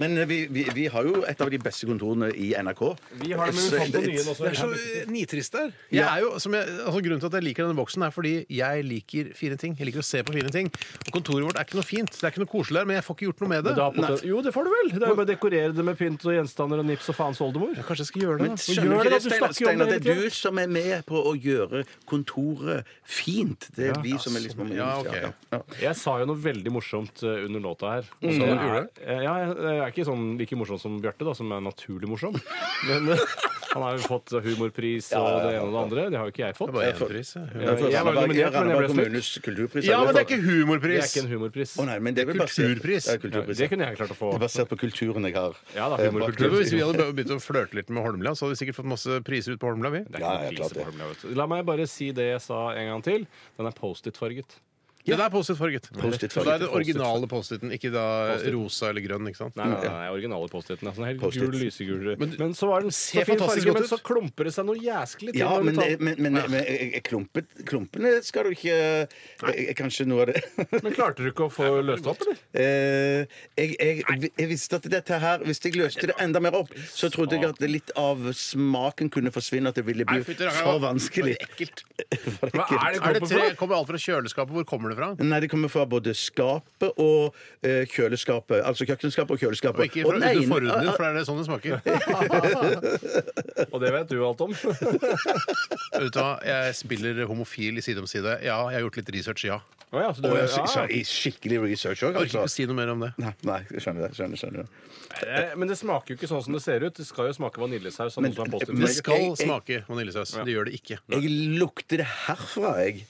Men vi, vi, vi har jo et av de beste kontorene i NRK. Vi har det, men vi fant noen nye også. Det er så nitrist der. Jeg er jo, som jeg, altså grunnen til at jeg liker denne boksen, er fordi jeg liker fine ting. Jeg liker å se på fine ting. Og kontoret vårt er ikke noe fint. Det er ikke noe koselig der, men jeg får ikke gjort noe med det. Men det Jo, det får du vel. Det er jo bare å dekorere det med pynt og gjenstander og nips og faens oldemor. Ja, Kanskje jeg skal gjøre det. Men da. skjønner gjør det, det, du Steinar, Steinar, det det er du som er med på å gjøre kontoret fint. Det er vi som er liksom Ja, ok. ja, ja. Jeg sa jo noe veldig morsomt eh, under låta her. Mm. Så er, eh, ja, jeg jeg er ikke sånn like morsom som Bjarte, da, som er naturlig morsom. Men eh, han har jo fått humorpris og det ene og det andre. Det har jo ikke jeg fått. Det én pris. ja. Jeg var nominert, men jeg ble kommunes kulturpris. Ja, men det er ikke humorpris! Det er ikke en humorpris. Å nei, men det er Kulturpris. Ja, kulturpris. det kunne jeg klart å få. Det er basert på kulturen jeg har. Ja da, eh, humorkultur. Hvis vi hadde begynt å flørte litt med Holmlia, så hadde vi sikkert fått masse priser ut på Holmlia. vi. Det er ikke ja, det. på Holmlia, vet du. La meg bare si det jeg sa en gang til. Den er Post-It-farget. Det er Post-It-farget. Post-it Så da er den originale Post-It-en, ikke da rosa eller grønn. ikke sant? Nei, nei, nei, nei originale Post-Iten. Altså, helt gul, lysegul. Men- Men, så var den så fin fantastisk farge, men så klumper det seg noe jæsklig til. Ja, men, det- men, men, men klumpet, klumpene skal du ikke eh, Kanskje noe av det Men klarte du ikke å få løst opp, eller? Eh, jeg, jeg, jeg visste at dette her Hvis jeg løste det enda mer opp, så trodde jeg at litt av smaken kunne forsvinne. At det ville bli for vanskelig. for ekkelt. Hva er det Er det tre, kommer alt fra kjøleskapet? Hvor kommer det fra? Nei, det kommer fra både skapet og eh, kjøleskapet. Altså kjøkkenskapet og kjøleskapet. Og ikke fra ene- forhuden din, for det er det sånn det smaker. Og det vet du alt om. Vet du hva, Jeg spiller homofil i Side om side. Ja, jeg har gjort litt research, ja. Oh, ja, så du, oh, jeg ja. så- I skikkelig research òg, Jeg orker ikke altså. si noe mer om det. Nei, nei, jeg skjønner det. skjønner, skjønner. Eh, Men det smaker jo ikke sånn som det ser ut. Det skal jo smake vaniljesaus. Men- Post-It. men- Det skal jeg- jeg- smake vaniljesaus. Det gjør det ikke. Jeg lukter det herfra, jeg.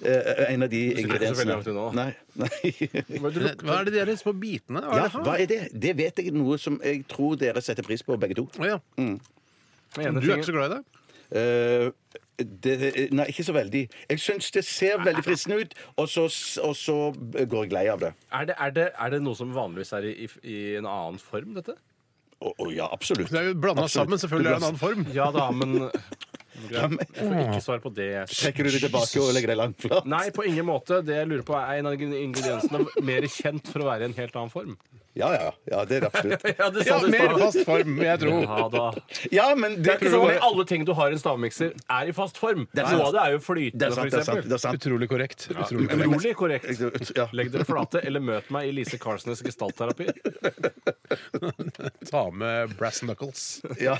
Eh, en av de ikke så veldig ingrediensene. unna, da. Nei. nei. Hva er det? Hva er det de der små bitene? Hva Ja, er det for hva er det? Det vet jeg noe som jeg tror dere setter pris på, begge to. Å, ja. Den ene Du er tingen- ikke så glad i det? Eh, det, nei, ikke så veldig. Jeg syns det ser veldig fristende ut, og så, og så går jeg lei av det. Er det, er, det, er det noe som vanligvis er i, i, i en annen form, dette? Å, å, ja, absolutt. Det er jo blanda sammen, selvfølgelig er det en annen form. Ja da, men Jeg får ikke svar på det. Trekker du det tilbake og legger deg langt flat? Nei, på ingen måte. Det jeg lurer på er en av ingrediensene mer kjent for å være i en helt annen form. Ja, ja, ja, det er det absolutt. Ja, det Ja, du mer fast form, jeg tror. Ja da. Ja, men Det er ikke sånn at alle ting du har i en stavmikser, er i fast form. er. Noe av det er jo Det flytende, er sant, det er sant. eksempel. Det er sant. Utrolig korrekt. Utrolig korrekt. Utrolig korrekt. Ja. Legg dere flate, eller møt meg i Lise Carlsnes gestaltterapi. Ta med brass knuckles. Ja.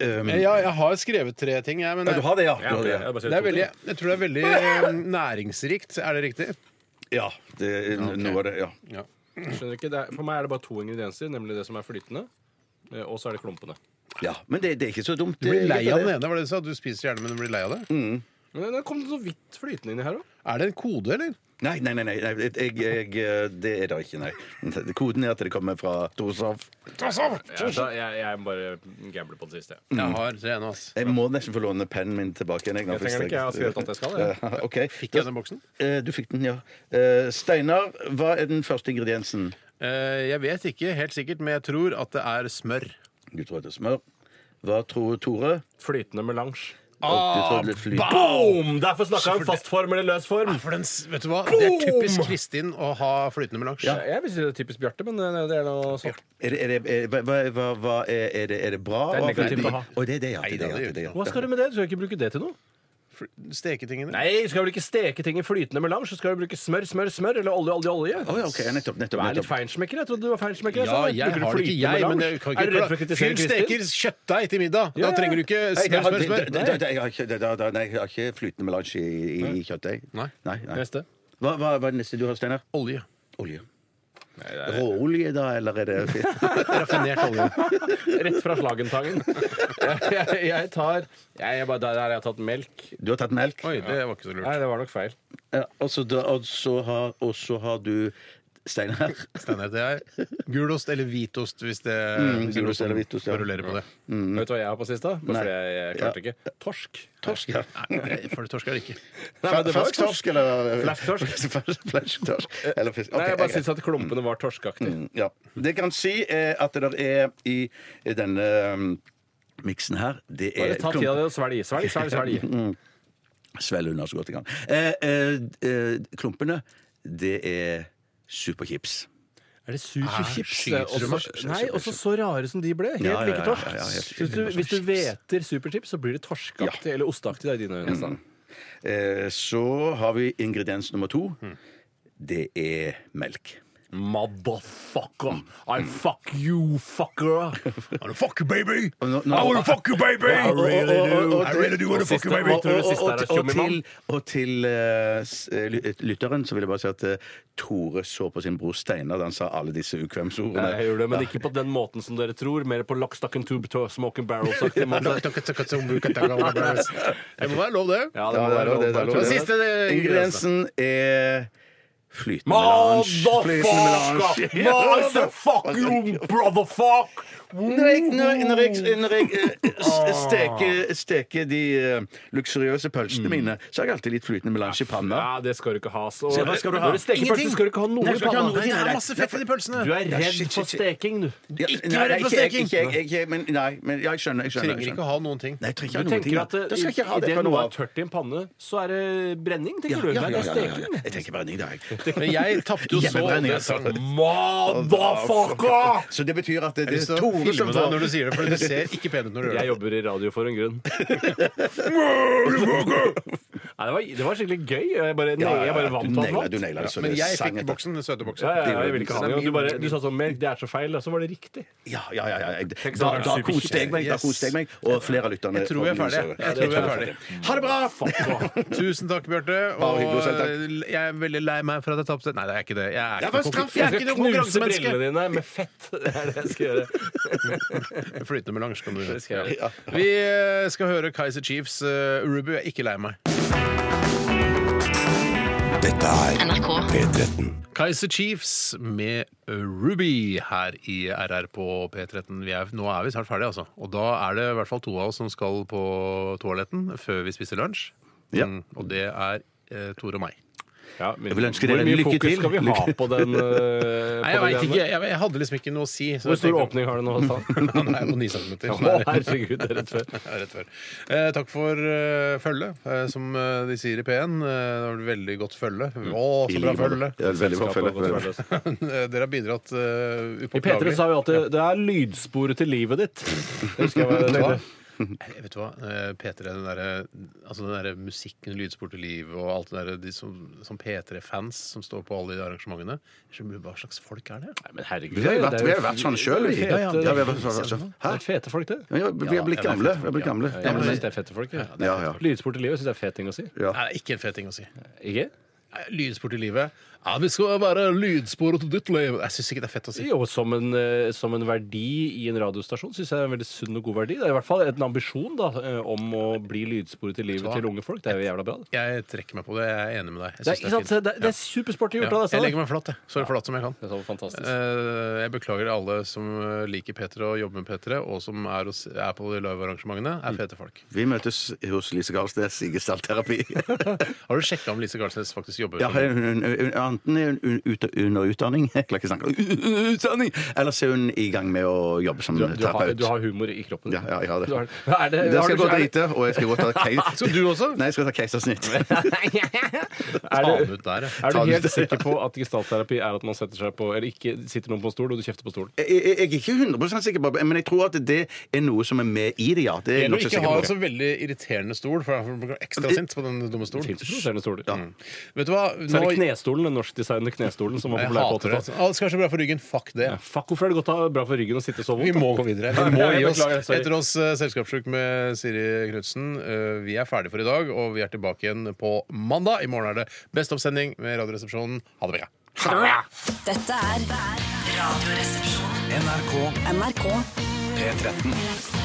Um, Ja, jeg har skrevet tre ting, jeg. Men ja, du har det, ja. Du har det, ja. det er veldig, jeg tror det er veldig eh, næringsrikt. Er det riktig? ja det er noe av det, ja. Ja. Skjønner ikke, det er, For meg er det bare to ingredienser, nemlig det som er flytende, eh, og så er det klumpene. ja. Men det, det er ikke så dumt. Du blir lei av den ene, var det du sa? Du spiser gjerne, men du blir lei av det? Men det kom så vidt flytende inni her òg. Er det en kode, eller? Nei, nei, nei, nei, jeg, jeg, det er det ikke, nei. Koden er at det kommer fra Torshov. Jeg, jeg, jeg bare gambler på det siste. jeg. Jeg har tre ennå, ass. Jeg må nesten få låne pennen min tilbake igjen. Jeg trenger den ikke, jeg har skrevet at jeg skal. Jeg. Ja, OK. Fikk jeg den boksen? Eh, Du fikk den, ja. Eh, Steinar, hva er den første ingrediensen? Eh, Jeg vet ikke helt sikkert, men jeg tror at det er smør. Du tror det er smør. Hva tror Tore? Flytende melange. Fly. Boom! Derfor snakka han fast form eller løs form. For den, vet du hva? Det er typisk Kristin å ha flytende melange. Ja, jeg vil si det er typisk Bjarte, men det det er noe sånt. Er det, er det, er, hva, hva, hva, er, er, det, er det bra? Det er negativt å ha. Å, det det, ja. Det Nei, det, ja, det det det, ja. Hva skal du med det? Du skal ikke bruke det til noe. Fl- Steketingene. Nei, du skal vel ikke steke ting i flytende melange? Så skal du bruke smør, smør, smør eller olje, olje, olje. Oh, ja, ok, nettopp, Du nettopp, er litt nettopp. feinschmecker. Jeg trodde du var feinschmecker. Ja, jeg har det ikke, jeg. Men jeg kan Er du redd for å ikke kritisere Fyren steker kjøttdeig til middag. Ja, Da trenger du ikke smør, smør, smør. jeg har ikke- nei, jeg har ikke flytende melange i, i, i kjøttdeig. Nei. Nei, nei. Neste. Hva, hva, hva er det neste du har, Steinar? Olje. Olje. Råolje, da, eller er det Raffinert olje. Rett fra Slagentangen. Jeg, jeg, jeg tar jeg, jeg bare, Der har jeg tatt melk. Du har tatt melk? Oi, det var ikke så lurt. Nei, det var nok feil. Ja, og så da- har, og så har du Steinar. Steinar heter jeg. Gulost eller hvitost, hvis det hvis det noen gulost eller hvitost, ja. forulerer på det. Vet du hva jeg har på sista? Bare Nei. fordi jeg, jeg klarte ikke. Torsk. Torsk, ja. Nei, for det torsk er det ikke. Nei, men det var Fersk torsk, eller Flasktorsk. Fersk torsk. Eller fisk. Nei, jeg bare syns at klumpene var torskaktige. Mm, Ja. Det jeg kan si, er at det der er i i denne um, miksen her Det er Bare ta tida di og svelg. Svelg, svelg, svelg. Svelg unna så godt jeg kan. Eh, eh, eh, klumpene, det er superchips. Er det superchips? meg? Nei, også så rare som de ble. Helt Ja, ja, like ja, torsk. ja, ja, hvis, du, hvis du hveter superchips, så blir det torskaktig eller osteaktig da, i dine øyne. Mm. Eh, så har vi ingrediens nummer to. Det er melk. Motherfucker! I fuck you, fucker! I wanna Fuck you, baby! I wanna fuck you, baby! I really do. I really do wanna fuck you, baby! Og- til, eh, eh, ly- lytteren så vil jeg bare si at eh, Tore så på sin bror Steinar da han sa alle disse ukvemsordene. Jeg gjorde det, men ikke på den måten som dere tror. Mer på lock, and tube, to smoke and barrel-saktig. Det må være lov, det. Siste Ingrediensen er flytende melange. Flytende melange. Motherfucker! I said fuck you, brotherfuck! Når jeg, når, når jeg, når jeg eh, steker, steker de eh, luksuriøse pølsene mine, så har jeg alltid litt flytende melange i panna. Ja, det skal du ikke ha. Så, Så skal du ha? Når du steker skal du ikke ha noe i panna. Det er masse fett i de pølsene. Du er redd for steking, du. Ikke vær redd for steking. jeg, men Nei, men jeg skjønner. jeg skjønner, Trenger ikke ha noen ting. Nei, jeg trenger Du tenker at det idet noe er tørt i en panne, så er det brenning, tenker du? ja, ja, er ja. Jeg tenker brenning, det har jeg. Men jeg tapte jo så Hjemmebrenning, det sang. Motherfucker! Så det betyr at det, det er Tore filme som deg får når du sier det, for du ser ikke pen ut når du gjør Jeg det. jobber i radio for en grunn. Nei, det, var, det var skikkelig gøy. Jeg bare, nei, jeg bare vant du og naila, vant. du naila det. så Men jeg sang fikk etter. boksen, den søte boksen. Ja, ja, ja, jeg ville ikke ha den. Du, bare, du sa sånn melk, det er så feil, og så var det riktig. Ja, ja, ja. ja. Jeg- Da, det da koste jeg meg, da koste jeg meg, og flere av lytterne. Jeg tror vi er ferdige. Jeg tror vi er ferdige. Ha det bra! Tusen takk, Bjarte. Og jeg er veldig lei meg for at jeg tapte. Nei, det er ikke det. Jeg er ikke, jeg er ikke skal noe knuse konkurransemenneske. brillene dine med fett. Det er det jeg skal gjøre. Flytende melange kan du gjøre. Vi eh, skal høre Kaiser Chiefs. Uh, jeg er ikke lei meg. Dette er NRK. P13. Kaiser Chiefs med Ruby her i RR på P13. Vi er, nå er vi snart ferdige, altså. Og da er det i hvert fall to av oss som skal på toaletten før vi spiser lunsj. Ja. Mm, og det er eh, Tore og meg. Ja, men Jeg vil ønske Hvor mye fokus skal vi ha på den? eh, Nei, jeg på greiene ikke. Jeg, jeg hadde liksom ikke noe å si. så Hvor jeg stor tenkte- åpning har du nå, Hassan? Han er på 9 cm. Å, herregud, det er rett før. Ja, rett før. Eh, takk for eh, følget, eh, som eh, de sier i P1. Eh, det var et veldig godt følge. Å, så bra følge! Ja, veldig bra følge. Veldig bra. Eh, Dere har bidratt uh, I P3 upåklagelig. sa vi alltid det er lydsporet til livet ditt. Det husker jeg hva jeg tenkte. Eh, Vet du hva? Eh, P3, den derre altså den der musikken, lydsport og liv og alt det der, de som, som P3-fans som står på alle de arrangementene. Skjønner, Hva slags folk er det? Nei, men herregud. Vi har jo vært, er vi har vært sånn sjøl, vi. Fete- Ja, ja, vi har vært sånn. Det er fete folk, det. Ja, vi har blitt gamle. Vi har blitt gamle. Ja, men jeg synes det er fete folk. Ja. Ja, ja. Lydsport i livet syns jeg er fet ting å si. Ja. Nei, det er ikke en fet ting å si. Ikke? Lydsport i livet. Ja, vi skal være lydsporet til ditt liv. Jeg syns ikke det er fett å si. Jo, som en, eh, som en verdi i en radiostasjon syns jeg det er en veldig sunn og god verdi. Det er i hvert fall en ambisjon da, eh, om å bli lydsporet i livet til unge folk. Det er jo jævla bra. Det, Jeg trekker meg på det. Jeg er enig med deg. Jeg det, er, synes ikke sant? det, er- det er supersporty gjort Ja, av deg. jeg Steinar. legger meg flatt, jeg. Så flatt som jeg kan. Det er så fantastisk. Eh, Jeg beklager alle som eh, liker P3 og jobber med P3, og som er, hos, er på de livearrangementene, er fete folk. Vi møtes hos Lise Galsnes i gestaltterapi. Har du sjekka om Lise Gardsnes faktisk jobber Ja, som hun, hun, hun, enten er hun ut- under utdanning Jeg klarer ikke å snakke utdanning! Eller så er hun i gang med å jobbe som Du, du, har, terapeut. du har humor i kroppen. Ja, ja, jeg har det. Du har, er det, Det har skal du- gå er det- drite, og jeg skal gå ta keiser... Skal du også? Nei, jeg skal ta keisersnitt. er Ta det- den ut der, ja. Er du helt sikker på at gestaltterapi er at man setter seg på Eller ikke sitter noen på en stol, og du kjefter på stolen? Jeg, jeg, jeg er ikke 100 sikker på det, men jeg tror at det er noe som er med i det, ja. Det er jeg Eller nokså ikke sikker ha på. så veldig irriterende stol, for jeg blir ekstra sint på den dumme stolen. fins provoserende stoler. Mm. Vet du hva? Så er det knestolen, norskdesignede knestolen som var Jeg populær på hater det. 80-tallet. Alt skal ikke så bra for ryggen. Fuck det. Ja, fuck, hvorfor er det godt å ha bra for ryggen å sitte så vondt? Vi må gå videre. Vi må gi oss. beklager, sorry. Etter oss uh, Selskapssjuk med Siri Knutsen. Eh, vi er ferdige for i dag, og vi er tilbake igjen på mandag. I morgen er det Best oppsending med Radioresepsjonen. Ha det bra. Dette er Radioresepsjonen. NRK NRK P13.